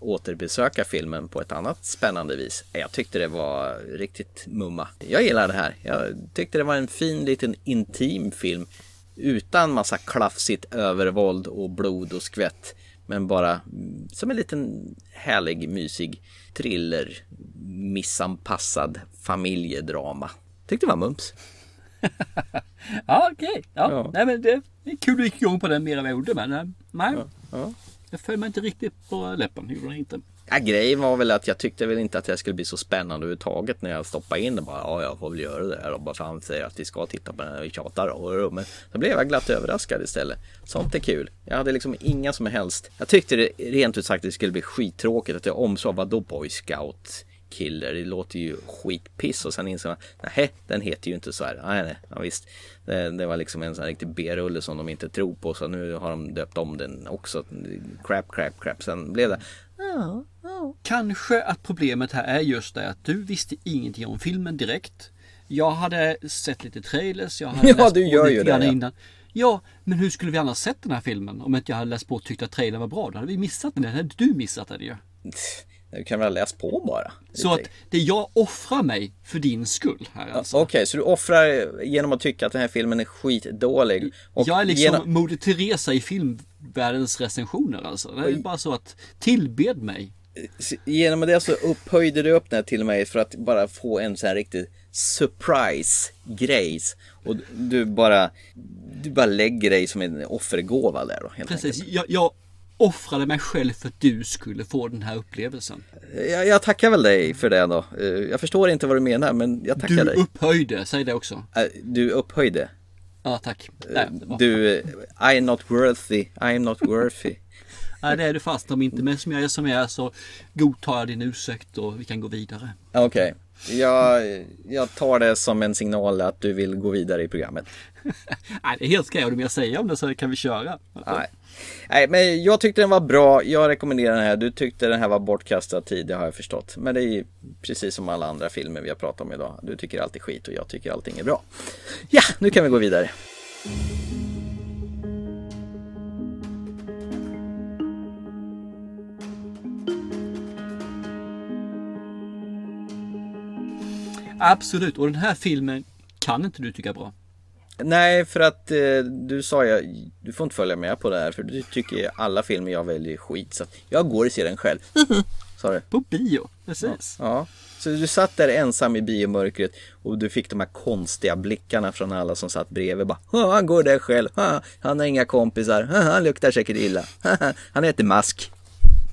Speaker 2: återbesöka filmen på ett annat spännande vis. Jag tyckte det var riktigt mumma. Jag gillar det här. Jag tyckte det var en fin liten intim film utan massa klafsigt övervåld och blod och skvätt. Men bara som en liten härlig, mysig thriller, missanpassad familjedrama. Tyckte det var mums.
Speaker 1: Ja, okej. Ja.
Speaker 2: Ja.
Speaker 1: Nej, men det är kul att du gick igång på den mer än vad jag gjorde. Men eh, nej,
Speaker 2: Ja
Speaker 1: jag föll mig inte riktigt på läppen. Gjorde den inte.
Speaker 2: Ja, grejen var väl att jag tyckte väl inte att det skulle bli så spännande överhuvudtaget när jag stoppade in det. Bara, ja, jag får väl göra det här och bara för han säger att vi ska titta på den här och tjatar. Och, men då blev jag glatt överraskad istället. Sånt är kul. Jag hade liksom inga som helst. Jag tyckte det rent ut sagt det skulle bli skittråkigt att jag omsade vadå Boy Scout Killer. Det låter ju skitpiss och sen insåg man nej, den heter ju inte så här. Nej, nej, ja, visst. Det, det var liksom en sån här riktig B-rulle som de inte tror på så nu har de döpt om den också. Crap, crap, crap. Sen blev det ja, ja.
Speaker 1: Kanske att problemet här är just det att du visste ingenting om filmen direkt. Jag hade sett lite trailers. Jag hade
Speaker 2: Ja,
Speaker 1: läst
Speaker 2: du gör
Speaker 1: lite
Speaker 2: ju det,
Speaker 1: grann
Speaker 2: ja.
Speaker 1: Innan. Ja, men hur skulle vi annars sett den här filmen? Om inte jag hade läst på och tyckt att trailern var bra. Då hade vi missat den. Det hade du missat den ju.
Speaker 2: Du kan väl ha läst på bara.
Speaker 1: Så att det jag offrar mig för din skull här alltså.
Speaker 2: Okej, så du offrar genom att tycka att den här filmen är skitdålig. Och
Speaker 1: jag är liksom
Speaker 2: genom...
Speaker 1: Moder Teresa i filmvärldens recensioner alltså. Det är bara så att tillbed mig.
Speaker 2: Genom det så upphöjde du upp den här till mig för att bara få en sån här riktig surprise grejs. Och du bara, du bara lägger dig som en offergåva där då helt
Speaker 1: Precis.
Speaker 2: enkelt.
Speaker 1: Jag, jag offrade mig själv för att du skulle få den här upplevelsen.
Speaker 2: Jag, jag tackar väl dig för det då. Eh, Jag förstår inte vad du menar men jag tackar
Speaker 1: Du
Speaker 2: dig.
Speaker 1: upphöjde, säg det också.
Speaker 2: Eh, Du upphöjde.
Speaker 1: Ja, tack. Nej, det var-
Speaker 2: Du, eh, I'm not worthy, I'm not worthy.
Speaker 1: Nej, det är du fast. Om inte med som jag är som jag är så godtar jag din ursäkt och vi kan gå vidare.
Speaker 2: Okej, jag, jag tar det som en signal att du vill gå vidare i programmet.
Speaker 1: Nej, det är helt okej. Du mer att säga om det så kan vi köra.
Speaker 2: Nej. Nej, men jag tyckte den var bra. Jag rekommenderar den här. Du tyckte den här var bortkastad tid, det har jag förstått. Men det är ju precis som alla andra filmer vi har pratat om idag. Du tycker allt är skit och jag tycker allting är bra. Ja, nu kan vi gå vidare.
Speaker 1: Absolut. Och den här filmen kan inte du tycka bra.
Speaker 2: Nej, för att eh, du sa jag, du får inte följa med på det här för du tycker alla filmer jag väljer är skit. Så jag går och ser den själv. Sa du?
Speaker 1: På bio, precis.
Speaker 2: Ja. Så du satt där ensam i biomörkret och du fick de här konstiga blickarna från alla som satt bredvid. Bara, "Ja, han går där själv, Ha, han har inga kompisar, Ha, han luktar säkert illa, Ha, han äter mask.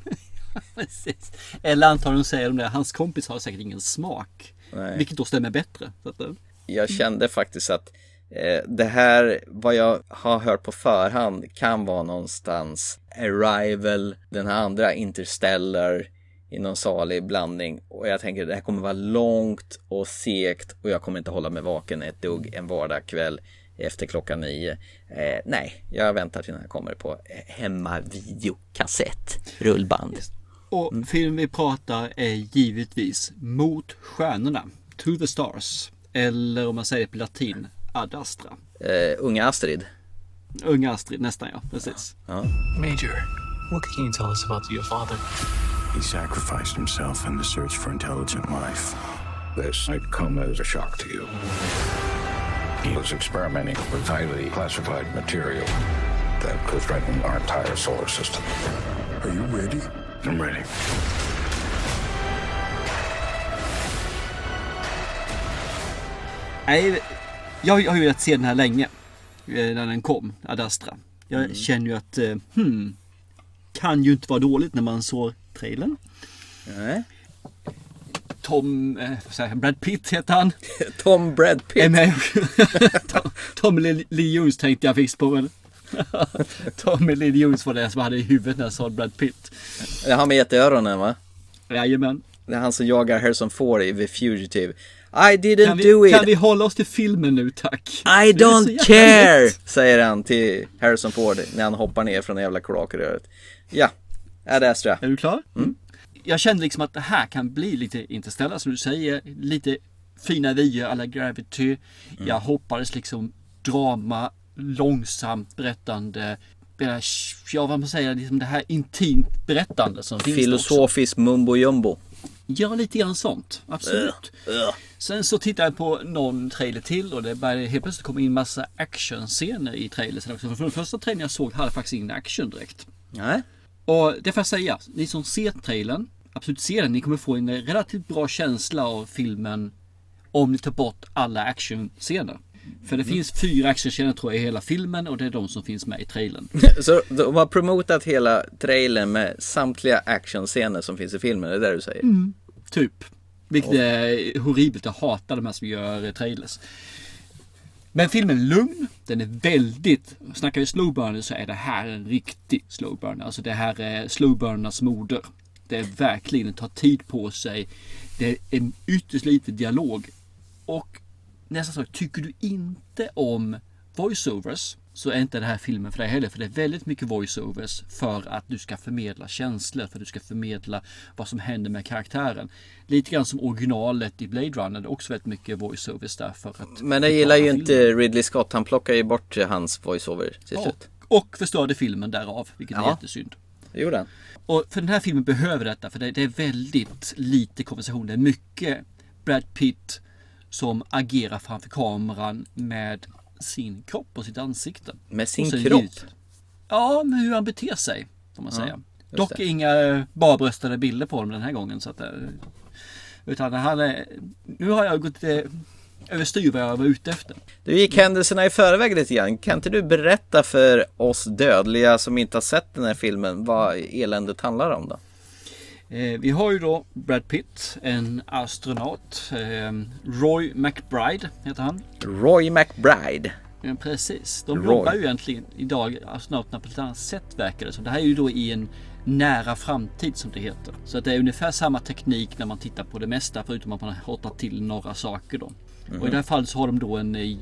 Speaker 1: Precis. Eller antagligen säger de det, hans kompis har säkert ingen smak.
Speaker 2: Nej.
Speaker 1: Vilket då stämmer bättre.
Speaker 2: Jag kände faktiskt att det här, vad jag har hört på förhand, kan vara någonstans Arrival, den här andra Interstellar i någon salig blandning. Och jag tänker det här kommer vara långt och segt och jag kommer inte hålla mig vaken ett dugg en vardagkväll efter klockan nio. Eh, nej, jag väntar till den här kommer på eh, hemmavideokassett, rullband.
Speaker 1: Och filmen vi pratar är givetvis Mot stjärnorna, To the Stars. Eller om man säger det på latin, Ad Astra.
Speaker 2: Eh, unga Astrid.
Speaker 1: Unga Astrid, nästan ja, precis.
Speaker 2: Ja.
Speaker 6: Major, what can you tell us about your father?
Speaker 5: He sacrificed himself in the search for intelligent life. This might come as a shock to you. He was experimenting with highly classified material that could threaten our entire solar system. Are you ready? I'm ready.
Speaker 1: Nej, jag har ju velat se den här länge. eh, När den kom, Ad Astra. Jag
Speaker 2: Mm.
Speaker 1: känner ju att, eh, hmm, kan ju inte vara dåligt när man såg trailern.
Speaker 2: Nej.
Speaker 1: Tom, eh, Brad Pitt heter han.
Speaker 2: Tom Brad Pitt.
Speaker 1: Med. Tom, Tommy Lee Jones tänkte jag visst på. Men Tommy Lee Jones var det som hade i huvudet när jag sa Brad Pitt.
Speaker 2: Det är han med jätteöronen va?
Speaker 1: Jajamän.
Speaker 2: Det är han som jagar Harrison Ford i The Fugitive. I didn't
Speaker 1: Kan vi,
Speaker 2: do it.
Speaker 1: kan vi hålla oss till filmen nu tack?
Speaker 2: I
Speaker 1: Det
Speaker 2: don't care!
Speaker 1: lätt.
Speaker 2: Säger han till Harrison Ford när han hoppar ner från det jävla kloakröret. Ja, Ad Astra.
Speaker 1: Är du klar? Mm. Jag kände liksom att det här kan bli lite Interstellar som du säger. Lite fina vyer alla Gravity. Jag hoppades liksom drama, långsamt berättande. Ja, vad man säger, liksom det här intimt berättande som finns det också.
Speaker 2: Filosofisk mumbo jumbo.
Speaker 1: Ja, lite grann sånt. Absolut. Sen så tittade jag på någon trailer till och det började helt plötsligt komma in massa actionscener i trailersen också. För den första trailern jag såg hade faktiskt ingen action direkt.
Speaker 2: Nej.
Speaker 1: Och det får jag säga, ni som ser trailern, absolut se den. Ni kommer få en relativt bra känsla av filmen om ni tar bort alla actionscener. För det finns fyra actionscener tror jag i hela filmen och det är de som finns med i trailern.
Speaker 2: Så de har promotat hela trailern med samtliga actionscener som finns i filmen, det är det du säger?
Speaker 1: Mm. Typ. Vilket är horribelt. Jag hatar de här som gör eh, trailers. Men filmen är lugn. Den är väldigt... Snackar vi slowburner så är det här en riktig slowburner. Alltså det här är slowburnernas moder. Det är verkligen, tar tid på sig. Det är en ytterst lite dialog. Och nästan så, tycker du inte om voiceovers så är inte den här filmen för dig heller. För det är väldigt mycket voiceovers för att du ska förmedla känslor. För att du ska förmedla vad som händer med karaktären. Lite grann som originalet i Blade Runner. Det är också väldigt mycket voiceovers där för att
Speaker 2: Men det gillar ju inte Ridley Scott, han plockar ju bort hans voiceover till slut.
Speaker 1: och, och förstörde filmen därav. Vilket är
Speaker 2: Ja.
Speaker 1: jättesynd.
Speaker 2: Det gjorde han.
Speaker 1: Och för den här filmen behöver detta för det, det är väldigt lite konversation. Det är mycket Brad Pitt som agerar framför kameran med sin kropp och sitt ansikte.
Speaker 2: Med sin kropp?
Speaker 1: ljud. Ja, med hur han beter sig. Får man
Speaker 2: Ja,
Speaker 1: säga. Dock
Speaker 2: det.
Speaker 1: inga barbröstade bilder på honom den här gången. Så att, eh, utan han är, nu har jag gått eh, överstyr vad jag var ute efter.
Speaker 2: Du gick händelserna i förväg lite grann. Kan inte du berätta för oss dödliga som inte har sett den här filmen vad eländet handlar om då?
Speaker 1: Eh, vi har ju då Brad Pitt, en astronaut. Eh, Roy McBride heter han.
Speaker 2: Roy McBride.
Speaker 1: Ja, precis. De
Speaker 2: Roy.
Speaker 1: jobbar ju egentligen idag, astronauterna, på ett annat sätt verkar det som. Det här är ju då i en nära framtid som det heter. Så att det är ungefär samma teknik när man tittar på det mesta förutom att man har hotat till några saker då.
Speaker 2: Mhm.
Speaker 1: Och i det här fallet så har de då en, eh,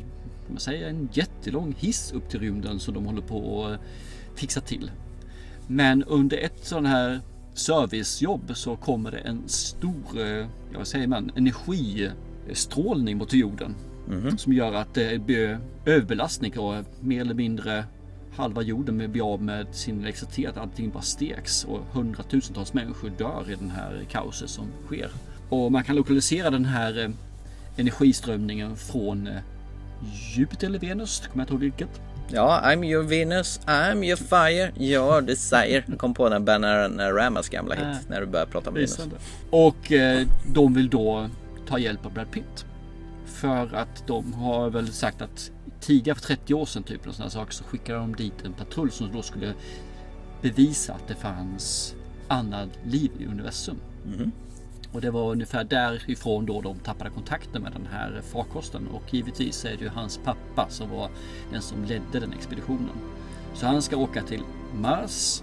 Speaker 1: man säga, en jättelång hiss upp till rymden som de håller på att fixa till. Men under ett sån här servicejobb så kommer det en stor, eh, ja, vad säger man, energistrålning mot jorden. Som gör att det blir överbelastning och mer eller mindre halva jorden blir av med sin elektricitet. Allting bara steks och hundratusentals människor dör i den här kaoset som sker. Och man kan lokalisera den här eh, energiströmningen från eh, Jupiter eller Venus, kommer jag inte ihåg vilket.
Speaker 2: Ja, I'm your Venus, I'm your fire, your desire. Kom på den Bananamas gamla hit
Speaker 1: Äh.
Speaker 2: när du började prata om Venus.
Speaker 1: Och eh, de vill då ta hjälp av Brad Pitt. För att de har väl sagt att tidigare för 30 år sedan typ och sådana saker så skickade de dit en patrull som då skulle bevisa att det fanns annat liv i universum.
Speaker 2: Mhm.
Speaker 1: Och det var ungefär därifrån då de tappade kontakten med den här farkosten. Och givetvis är det ju hans pappa som var den som ledde den expeditionen. Så han ska åka till Mars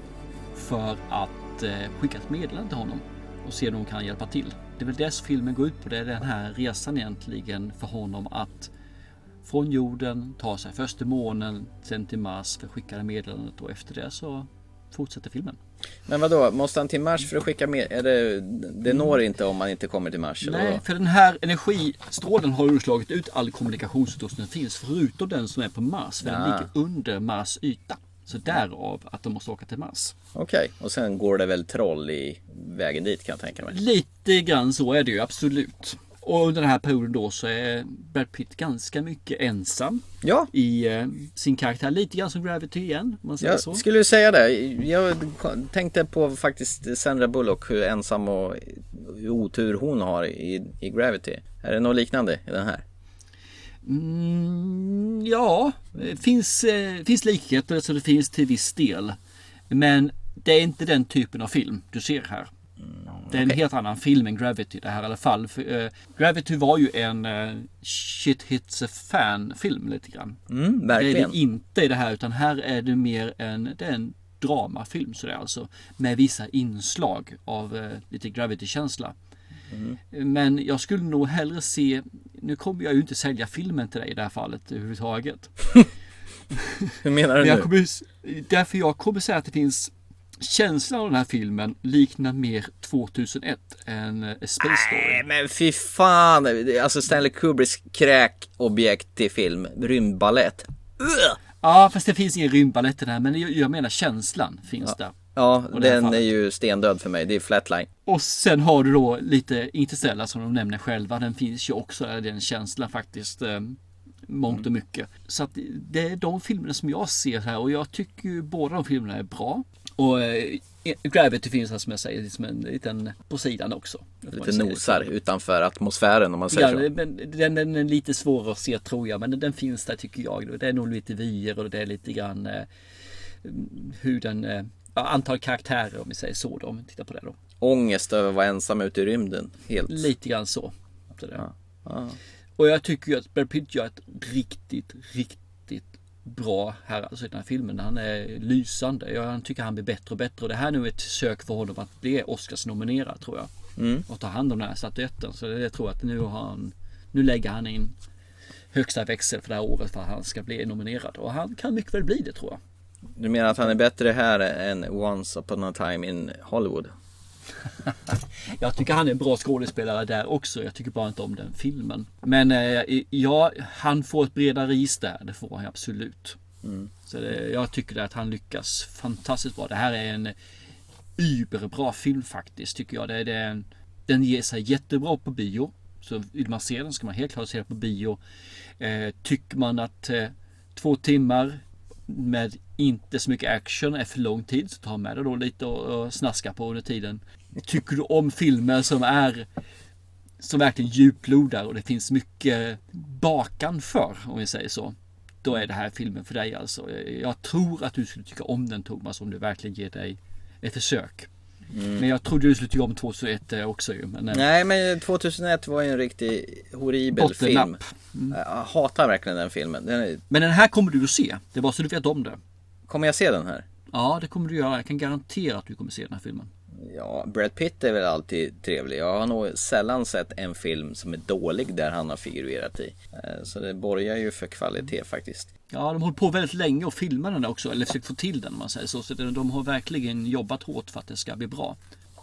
Speaker 1: för att eh, skicka ett meddelande till honom och se om de kan hjälpa till. Det är väl det som filmen går ut på. Det är den här resan egentligen för honom att från jorden ta sig först till månen, sen till Mars för att skicka det meddelandet och efter det så fortsätter filmen.
Speaker 2: Men vad då? måste han till Mars för att skicka med? Är det, det når inte om man inte kommer till Mars?
Speaker 1: Nej, för den här energistrålen har ju slagit ut all kommunikationsutrustning som finns förutom den som är på Mars. För den
Speaker 2: Ja.
Speaker 1: ligger under Mars yta. Så därav att de måste åka till Mars.
Speaker 2: Okej, och sen går det väl troll i vägen dit kan jag tänka mig.
Speaker 1: Lite grann så är det ju absolut. Och under den här perioden då så är Brad Pitt ganska mycket ensam.
Speaker 2: Ja.
Speaker 1: I eh, sin karaktär. Lite grann som Gravity igen. Om man säger
Speaker 2: Jag
Speaker 1: så.
Speaker 2: skulle säga det. Jag tänkte på faktiskt Sandra Bullock, hur ensam och otur hon har i, i Gravity. Är det något liknande i den här?
Speaker 1: Mm, ja, det finns, eh, finns likheter så det finns till viss del. Men det är inte den typen av film du ser här. Det är en helt annan film än Gravity det här i alla fall. För, eh, Gravity var ju en eh, shit hits a fan film lite grann.
Speaker 2: Mm,
Speaker 1: Det är
Speaker 2: verkligen.
Speaker 1: det inte i det här utan här är det mer en, det är en dramafilm sådär alltså. Med vissa inslag av eh, lite Gravity-känsla. Men jag skulle nog hellre se, nu kommer jag ju inte sälja filmen till dig i det här fallet överhuvudtaget.
Speaker 2: Hur menar du
Speaker 1: Men
Speaker 2: nu?
Speaker 1: kommer, därför jag kommer säga att det finns känslan av den här filmen liknar mer 2001 än eh, A Space Story.
Speaker 2: Nej men fy fan! Alltså Stanley Kubricks kräkobjekt till film, rymdbalett.
Speaker 1: Ja, fast det finns ingen rymdbalett i den här, men jag, jag menar känslan finns där.
Speaker 2: Ja,
Speaker 1: det här
Speaker 2: den är ju stendöd för mig. Det är flatline.
Speaker 1: Och sen har du då lite Interstellar som de nämner själva. Den finns ju också, där, den känslan faktiskt. Eh, mångt och mycket. Så att det är de filmerna som jag ser här och jag tycker ju båda de filmerna är bra. Och eh, Gravity finns här som jag säger som en liten på sidan också.
Speaker 2: Lite nosar utanför atmosfären om man säger
Speaker 1: Ja,
Speaker 2: så.
Speaker 1: men den, den är lite svår att se tror jag, men den, finns där tycker jag. Det är nog lite vyer och det är lite grann eh, hur den, eh, ja, antal karaktärer om vi säger så då, om vi tittar på det då.
Speaker 2: Ångest över att vara ensam ute i rymden. Helt.
Speaker 1: Lite grann så. så det.
Speaker 2: Ja.
Speaker 1: Och jag tycker ju att Brad Pitt gör ett riktigt, riktigt bra här alltså i den här filmen. Han är lysande. Jag tycker han blir bättre och bättre. Och det här är nu ett försök för honom att bli Oscars-nominerad tror jag.
Speaker 2: Mm.
Speaker 1: Och ta hand om den här statyetten. Så det tror jag att nu har han, nu lägger han in högsta växel för det här året för att han ska bli nominerad. Och han kan mycket väl bli det tror jag.
Speaker 2: Du menar att han är bättre här än Once upon a time in Hollywood?
Speaker 1: Jag tycker han är en bra skådespelare där också. Jag tycker bara inte om den filmen. Men eh, ja, han får ett bredare register. där. Det får han absolut.
Speaker 2: Mm.
Speaker 1: Så det, jag tycker att han lyckas fantastiskt bra. Det här är en überbra film faktiskt tycker jag. Det, det den ger sig jättebra på bio. Så vill man se den ska man helt klart se den på bio. Eh, tycker man att eh, två timmar med inte så mycket action är för lång tid så ta med dig då lite och, och snaska på under tiden. Tycker du om filmer som är som verkligen djuplodar och det finns mycket bakan för om vi säger så. Då är det här filmen för dig alltså. Jag tror att du skulle tycka om den Thomas om du verkligen ger dig ett försök.
Speaker 2: Mm.
Speaker 1: Men jag trodde du skulle tycka om 2001 också ju. Men, eh,
Speaker 2: Nej men 2001 var ju en riktig horribel film.
Speaker 1: Mm.
Speaker 2: Jag hatar verkligen den filmen. Den är...
Speaker 1: Men den här kommer du att se. Det var så du vet om det.
Speaker 2: Kommer jag se den här?
Speaker 1: Ja, det kommer du göra. Jag kan garantera att du kommer se den här filmen.
Speaker 2: Ja, Brad Pitt är väl alltid trevlig. Jag har nog sällan sett en film som är dålig där han har figurerat i. Eh, så det borgar ju för kvalitet faktiskt.
Speaker 1: Ja, de har hållit på väldigt länge och filmat den också, eller försökt få till den om man säger så. Så de har verkligen jobbat hårt för att det ska bli bra.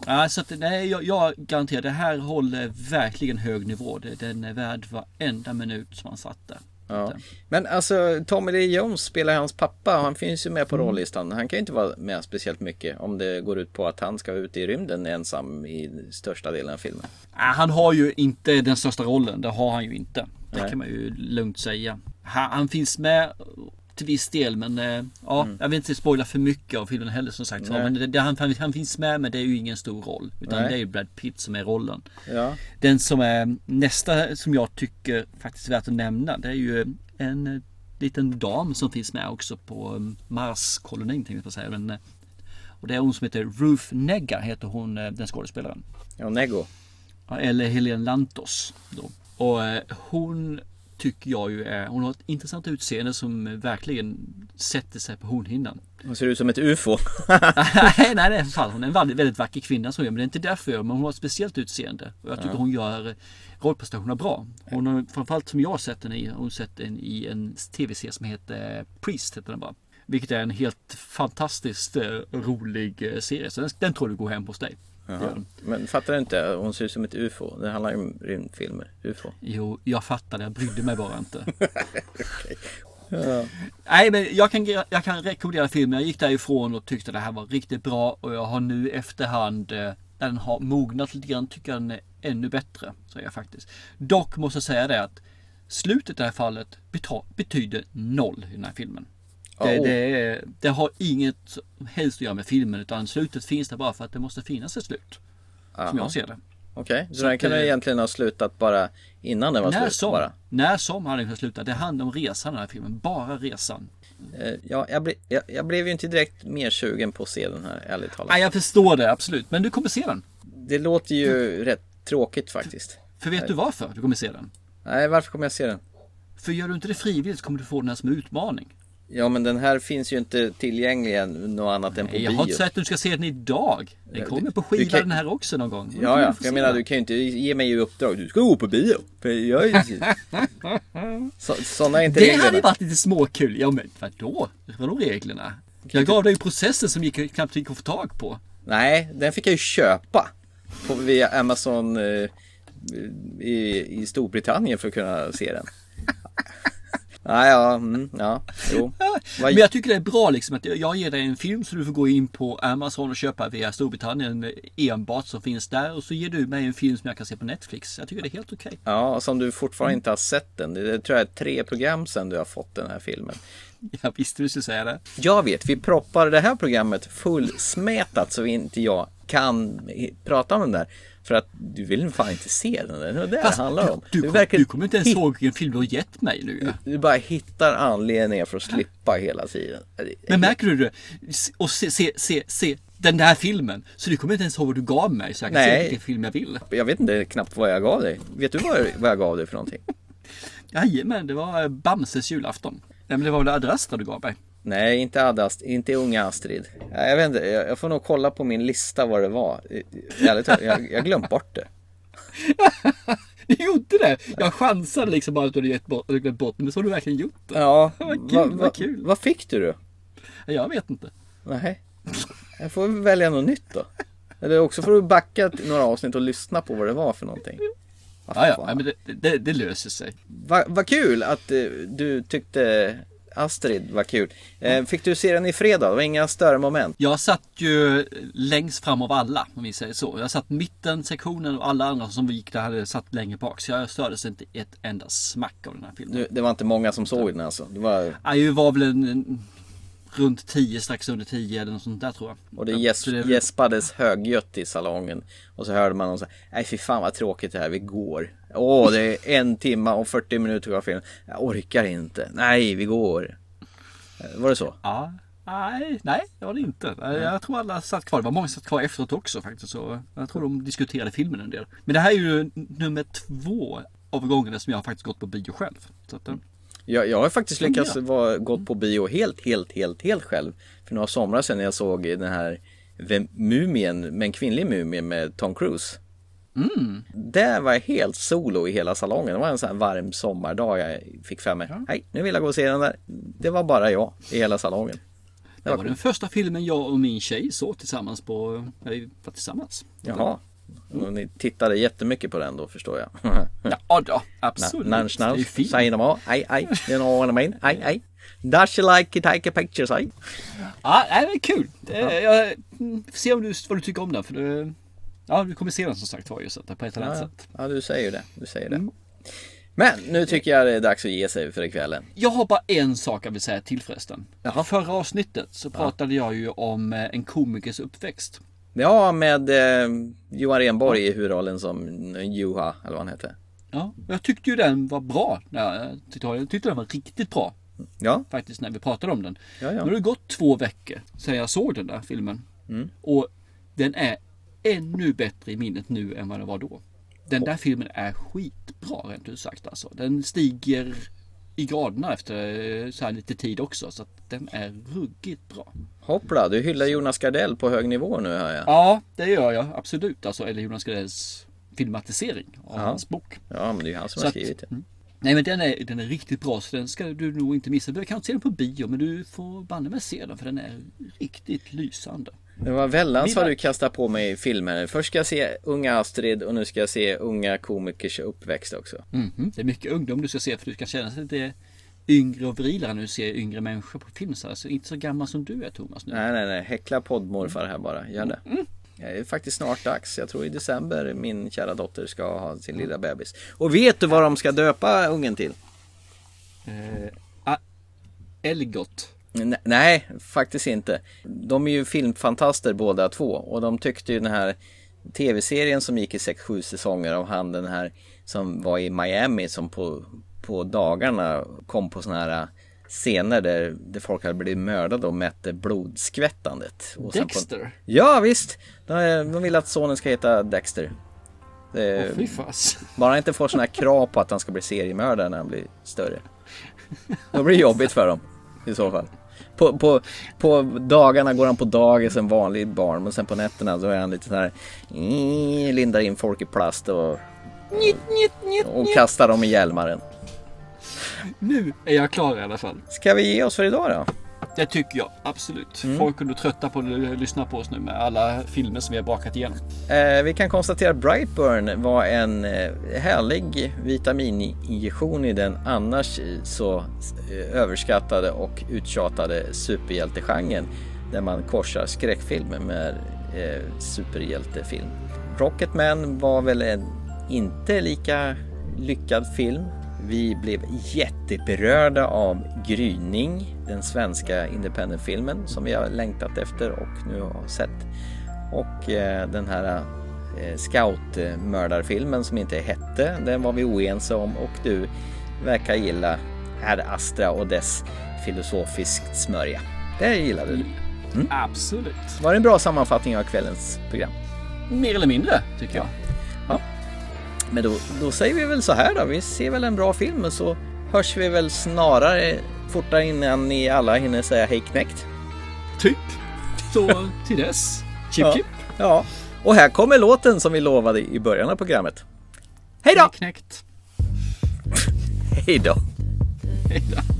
Speaker 1: Ja, så att, nej, jag, jag garanterar, det här håller verkligen hög nivå. Den är värd varenda minut som han satt där.
Speaker 2: Ja. Men alltså Tommy Lee Jones spelar hans pappa. Han finns ju med på
Speaker 1: Mm.
Speaker 2: rollistan. Han kan ju inte vara med speciellt mycket om det går ut på att han ska ut i rymden ensam i största delen av filmen.
Speaker 1: Ja, Han har ju inte den största rollen, det har han ju inte. Det
Speaker 2: Nej.
Speaker 1: kan man ju lugnt säga. han, han finns med till viss del men eh, ja,
Speaker 2: Mm.
Speaker 1: jag vill inte spoila för mycket av filmen heller som sagt. Så, men det, det, han, han, han finns med men det är ju ingen stor roll. Utan
Speaker 2: Nej.
Speaker 1: det är Brad Pitt som är rollen.
Speaker 2: Ja.
Speaker 1: Den som är nästa som jag tycker faktiskt är värt att nämna det är ju en eh, liten dam som finns med också på eh, Marskolonin tänkte jag på säga. Men, eh, och det är hon som heter Ruth Negga heter hon den skådespelaren.
Speaker 2: Ja, Nego.
Speaker 1: Eller Helene Lantos. Då. Och hon tycker jag ju är, hon har ett intressant utseende som verkligen sätter sig på hornhinnan.
Speaker 2: Hon ser ut som ett UFO.
Speaker 1: nej, nej, nej, för fan. Hon är en väldigt, väldigt vacker kvinna som gör, men det är inte därför men hon har ett speciellt utseende. Och jag tycker
Speaker 2: Ja.
Speaker 1: hon gör rollprestationerna bra. Hon har, framförallt som jag har sett den i, hon sett den i en tv-serie som heter Priest, heter den bara. Vilket är en helt fantastiskt eh, rolig eh, serie. Så den, den tror du går hem hos dig.
Speaker 2: Men fattar du inte? Hon ser ut som ett UFO. Det handlar ju om rymdfilmer. UFO.
Speaker 1: Jo, jag fattar det. Jag brydde mig bara inte.
Speaker 2: Ja.
Speaker 1: Nej, men jag kan, jag kan rekommendera filmen. Jag gick därifrån och tyckte det här var riktigt bra och jag har nu efterhand, eh, när den har mognat lite grann, tycker jag den är ännu bättre. Säger jag faktiskt. Dock måste jag säga det att slutet i det här fallet betyder noll i den här filmen. Det,
Speaker 2: Oh.
Speaker 1: det, det har inget helst att göra med filmen utan slutet finns där bara för att det måste finnas ett slut. Som
Speaker 2: Jaha.
Speaker 1: jag ser det.
Speaker 2: Okej, så,
Speaker 1: Så
Speaker 2: den kunde
Speaker 1: eh,
Speaker 2: egentligen ha slutat bara innan den var
Speaker 1: När
Speaker 2: slut?
Speaker 1: som,
Speaker 2: Bara.
Speaker 1: när som hade den kunnat sluta. Det handlar om resan i den här filmen. Bara resan.
Speaker 2: Eh, Ja, jag, ble, jag, jag blev ju inte direkt mer sugen på att se den här, ärligt talat.
Speaker 1: Nej, jag förstår det absolut. Men du kommer se den.
Speaker 2: Det låter ju rätt tråkigt faktiskt.
Speaker 1: För vet du varför du kommer se den?
Speaker 2: Nej, varför kommer jag se den?
Speaker 1: För gör du inte det frivilligt så kommer du få den här som utmaning.
Speaker 2: Ja, men den här finns ju inte tillgänglig än något annat än på
Speaker 1: Jag
Speaker 2: bio.
Speaker 1: har inte sagt att du ska se den idag. Den kommer på skiva
Speaker 2: kan-
Speaker 1: den här också någon gång.
Speaker 2: Ja, ja. jag menar, du kan ju inte ge mig i uppdrag. Du ska gå på bio. För jag är... Så, sådana är inte
Speaker 1: Det
Speaker 2: reglerna.
Speaker 1: hade ju varit lite småkul. Ja men vadå? Vadå reglerna? Jag gav dig ju processen som gick, knappt gick att få tag på.
Speaker 2: Nej, den fick jag ju köpa. På, via Amazon eh, i, i Storbritannien för att kunna se den. Nej, ja, mm, ja, jo.
Speaker 1: Men jag tycker det är bra liksom att jag ger dig en film så du får gå in på Amazon och köpa via Storbritannien enbart som finns där. Och så ger du mig en film som jag kan se på Netflix. Jag tycker det är helt okej.
Speaker 2: Ja, som du fortfarande inte har sett den. Det, tror jag är tre program sedan du har fått den här filmen.
Speaker 1: Jag visste du skulle säga det.
Speaker 2: Jag vet, vi proppar det här programmet fullsmetat så inte jag kan prata om den där. För att du vill fan inte se den. Det är det
Speaker 1: Fast
Speaker 2: det handlar om.
Speaker 1: Du, du,
Speaker 2: verkar
Speaker 1: du kommer inte ens
Speaker 2: hit-
Speaker 1: ihåg vilken film du har gett mig nu. ja.
Speaker 2: Du bara hittar anledningar för att slippa hela tiden.
Speaker 1: Men märker du det? Och se, se, se, se den där filmen. Så du kommer inte ens ihåg vad du gav mig så jag kan se
Speaker 2: Nej.
Speaker 1: vilken film jag vill.
Speaker 2: Jag vet inte knappt vad jag gav dig. Vet du vad, vad jag gav dig för någonting?
Speaker 1: Jajamän, det var Bamses julafton. Nej men det var väl Ad Astra du gav mig?
Speaker 2: Nej, inte Ad Ast- inte unga Astrid. Ja, Jag vet inte, jag, jag får nog kolla på min lista vad det var. Ärligt talat, jag, jag glömt bort det.
Speaker 1: Du gjorde det! Jag chansade liksom bara att du hade gett bort, eller glömt bort men så har du verkligen gjort det.
Speaker 2: Ja,
Speaker 1: Vad kul,
Speaker 2: va-
Speaker 1: vad
Speaker 2: va-
Speaker 1: kul.
Speaker 2: Vad fick du då?
Speaker 1: Jag vet inte.
Speaker 2: Nej, jag får väl välja något nytt då. Eller också får du backa några avsnitt och lyssna på vad det var för någonting.
Speaker 1: Ja, ja, men det, det, det löser sig.
Speaker 2: Vad vad kul att eh, du tyckte Astrid var kul. Eh, fick du se den i fredag? Det var inga större moment.
Speaker 1: Jag satt ju längst fram av alla om vi säger så. Jag satt mitten sektionen och alla andra som gick där hade satt längre bak. Så jag stördes inte ett enda smack av den här filmen.
Speaker 2: Du, det var inte många som såg den alltså. Det var,
Speaker 1: Ja, Jag var väl en, en, runt 10, strax under 10 eller något sånt där tror jag.
Speaker 2: och det gäsp,
Speaker 1: det
Speaker 2: gäspades högljutt i salongen. Och så hörde man någon säga, nej fy fan vad tråkigt det här, vi går. Åh, det är en timme och 40 minuter kvar filmen. Jag orkar inte. Nej, vi går. Eh, Var det så?
Speaker 1: Ja, nej, nej det var det inte. Jag tror alla satt kvar. Det var många som satt kvar efteråt också faktiskt. Så jag tror de diskuterade filmen en del. Men det här är ju nummer två av gångerna som jag har faktiskt gått på bio själv. Så att, eh,
Speaker 2: Jag, jag har faktiskt lyckats vara, gått på bio helt, helt, helt, helt själv. För några somrar sedan när jag såg den här Mumien, med en kvinnlig mumie med Tom Cruise.
Speaker 1: Mm.
Speaker 2: Där var jag helt solo i hela salongen. Det var en sån här varm sommardag jag fick för mig. Hej, nu vill jag gå och se den där. Det var bara jag i hela salongen.
Speaker 1: Det var den första filmen jag och min tjej såg tillsammans på, när vi var tillsammans.
Speaker 2: Jaha. Och ni tittade jättemycket på den då förstår jag.
Speaker 1: Ja, då, absolut.
Speaker 2: Nans,
Speaker 1: Det
Speaker 2: nans, säg dem. Aj, aj, you know what I mean. Aj, aj. Does you like to take a picture, say?
Speaker 1: Ja, det är kul. Det, jag, mm, se om du, vad du tycker om den. För du, ja, du kommer se den som sagt var ju så på ett eller annat
Speaker 2: Ja,
Speaker 1: sätt.
Speaker 2: ja, du säger det. Du säger det. Men nu tycker jag det är dags att ge sig för ikvällen.
Speaker 1: Jag har bara en sak jag vill säga till förresten.
Speaker 2: Jaha.
Speaker 1: Förra avsnittet så pratade jag ju om eh, en komikers uppväxt.
Speaker 2: Ja, med eh, Johan Renborg i huvudrollen som Juha, eller vad han heter.
Speaker 1: Ja, jag tyckte ju den var bra. Jag tyckte, jag tyckte den var riktigt bra.
Speaker 2: Ja.
Speaker 1: Faktiskt när vi pratade om den.
Speaker 2: Ja, ja.
Speaker 1: Nu har det gått två veckor sedan jag såg den där filmen.
Speaker 2: Mm.
Speaker 1: Och den är ännu bättre i minnet nu än vad den var då. Den där filmen är skitbra rent ut sagt alltså. Den stiger i graderna efter eh, så här lite tid också. Så att den är ruggigt bra.
Speaker 2: Hoppla, du hyllar Jonas Gardell på hög nivå nu hör jag.
Speaker 1: Ja, det gör jag absolut. Alltså, eller Jonas Gardells filmatisering av
Speaker 2: Ja.
Speaker 1: hans bok.
Speaker 2: Ja, men det är han som
Speaker 1: Så
Speaker 2: har skrivit det.
Speaker 1: mm. Nej men den är, den är riktigt bra så den ska du nog inte missa. Du kanske inte se den på bio men du får banne mig se den för den är riktigt lysande.
Speaker 2: Det var väldans vad du kastar på mig i filmer. Först ska jag se Unga Astrid och nu ska jag se Unga komikers uppväxt också.
Speaker 1: Mhm, Det är mycket ungdom du ska se för du ska känna sig lite yngre och virilare när du ser yngre människor på film. Så alltså, inte så gammal som du är Thomas nu.
Speaker 2: Nej, nej, nej. Häckla poddmorfar här bara. Gör det. Det är faktiskt snart dags. Jag tror i december min kära dotter ska ha sin lilla bebis. Och vet du vad de ska döpa ungen till?
Speaker 1: Eh, Elgot.
Speaker 2: Nej, faktiskt inte. De är ju filmfantaster båda två och de tyckte ju den här tv-serien som gick i 6-7 säsonger av han den här som var i Miami som på, på dagarna kom på sådana här scener där, där folk hade blivit mördade och mätte blodskvättandet. Och
Speaker 1: Dexter?
Speaker 2: På, ja visst! De, de vill att sonen ska heta Dexter. Det,
Speaker 1: fas.
Speaker 2: bara inte får sådana här krav på att han ska bli seriemördare när han blir större. Då blir det jobbigt för dem i så fall. På, på, på dagarna går han på dagis en vanlig barn men sen på nätterna så är han lite så här lindar in folk i plast och, och kastar dem i hjälmaren.
Speaker 1: Nu är jag klar i alla fall.
Speaker 2: Ska vi ge oss för idag då?
Speaker 1: Det tycker jag absolut.
Speaker 2: Mm.
Speaker 1: Folk nog trötta på att lyssna på oss nu med alla filmer som vi har bakat igenom.
Speaker 2: Eh, vi kan konstatera att Brightburn var en eh, härlig vitamininjektion i den annars eh, så eh, överskattade och uttjatade superhjältegenren där man korsar skräckfilm med eh, superhjältefilm. Rocketman var väl en inte lika lyckad film. Vi blev jätteberörda av Gryning, den svenska independentfilmen som vi har längtat efter och nu har sett. Och eh, den här eh, scoutmördarfilmen som inte hette, den var vi oense om och du verkar gilla Ad Astra och dess filosofiskt smörja. Det gillade du. Mm.
Speaker 1: Absolut.
Speaker 2: Var det en bra sammanfattning av kvällens program?
Speaker 1: Mer eller mindre tycker jag.
Speaker 2: Ja. Men då, då säger vi väl så här då, vi ser väl en bra film och så hörs vi väl snarare fortare innan ni alla hinner säga hej knäckt.
Speaker 1: Typ. Så till dess. Chip
Speaker 2: ja.
Speaker 1: chip.
Speaker 2: Ja, och här kommer låten som vi lovade i början av programmet. Hej då!
Speaker 1: Knäckt.
Speaker 2: Hej då!
Speaker 1: Hej då.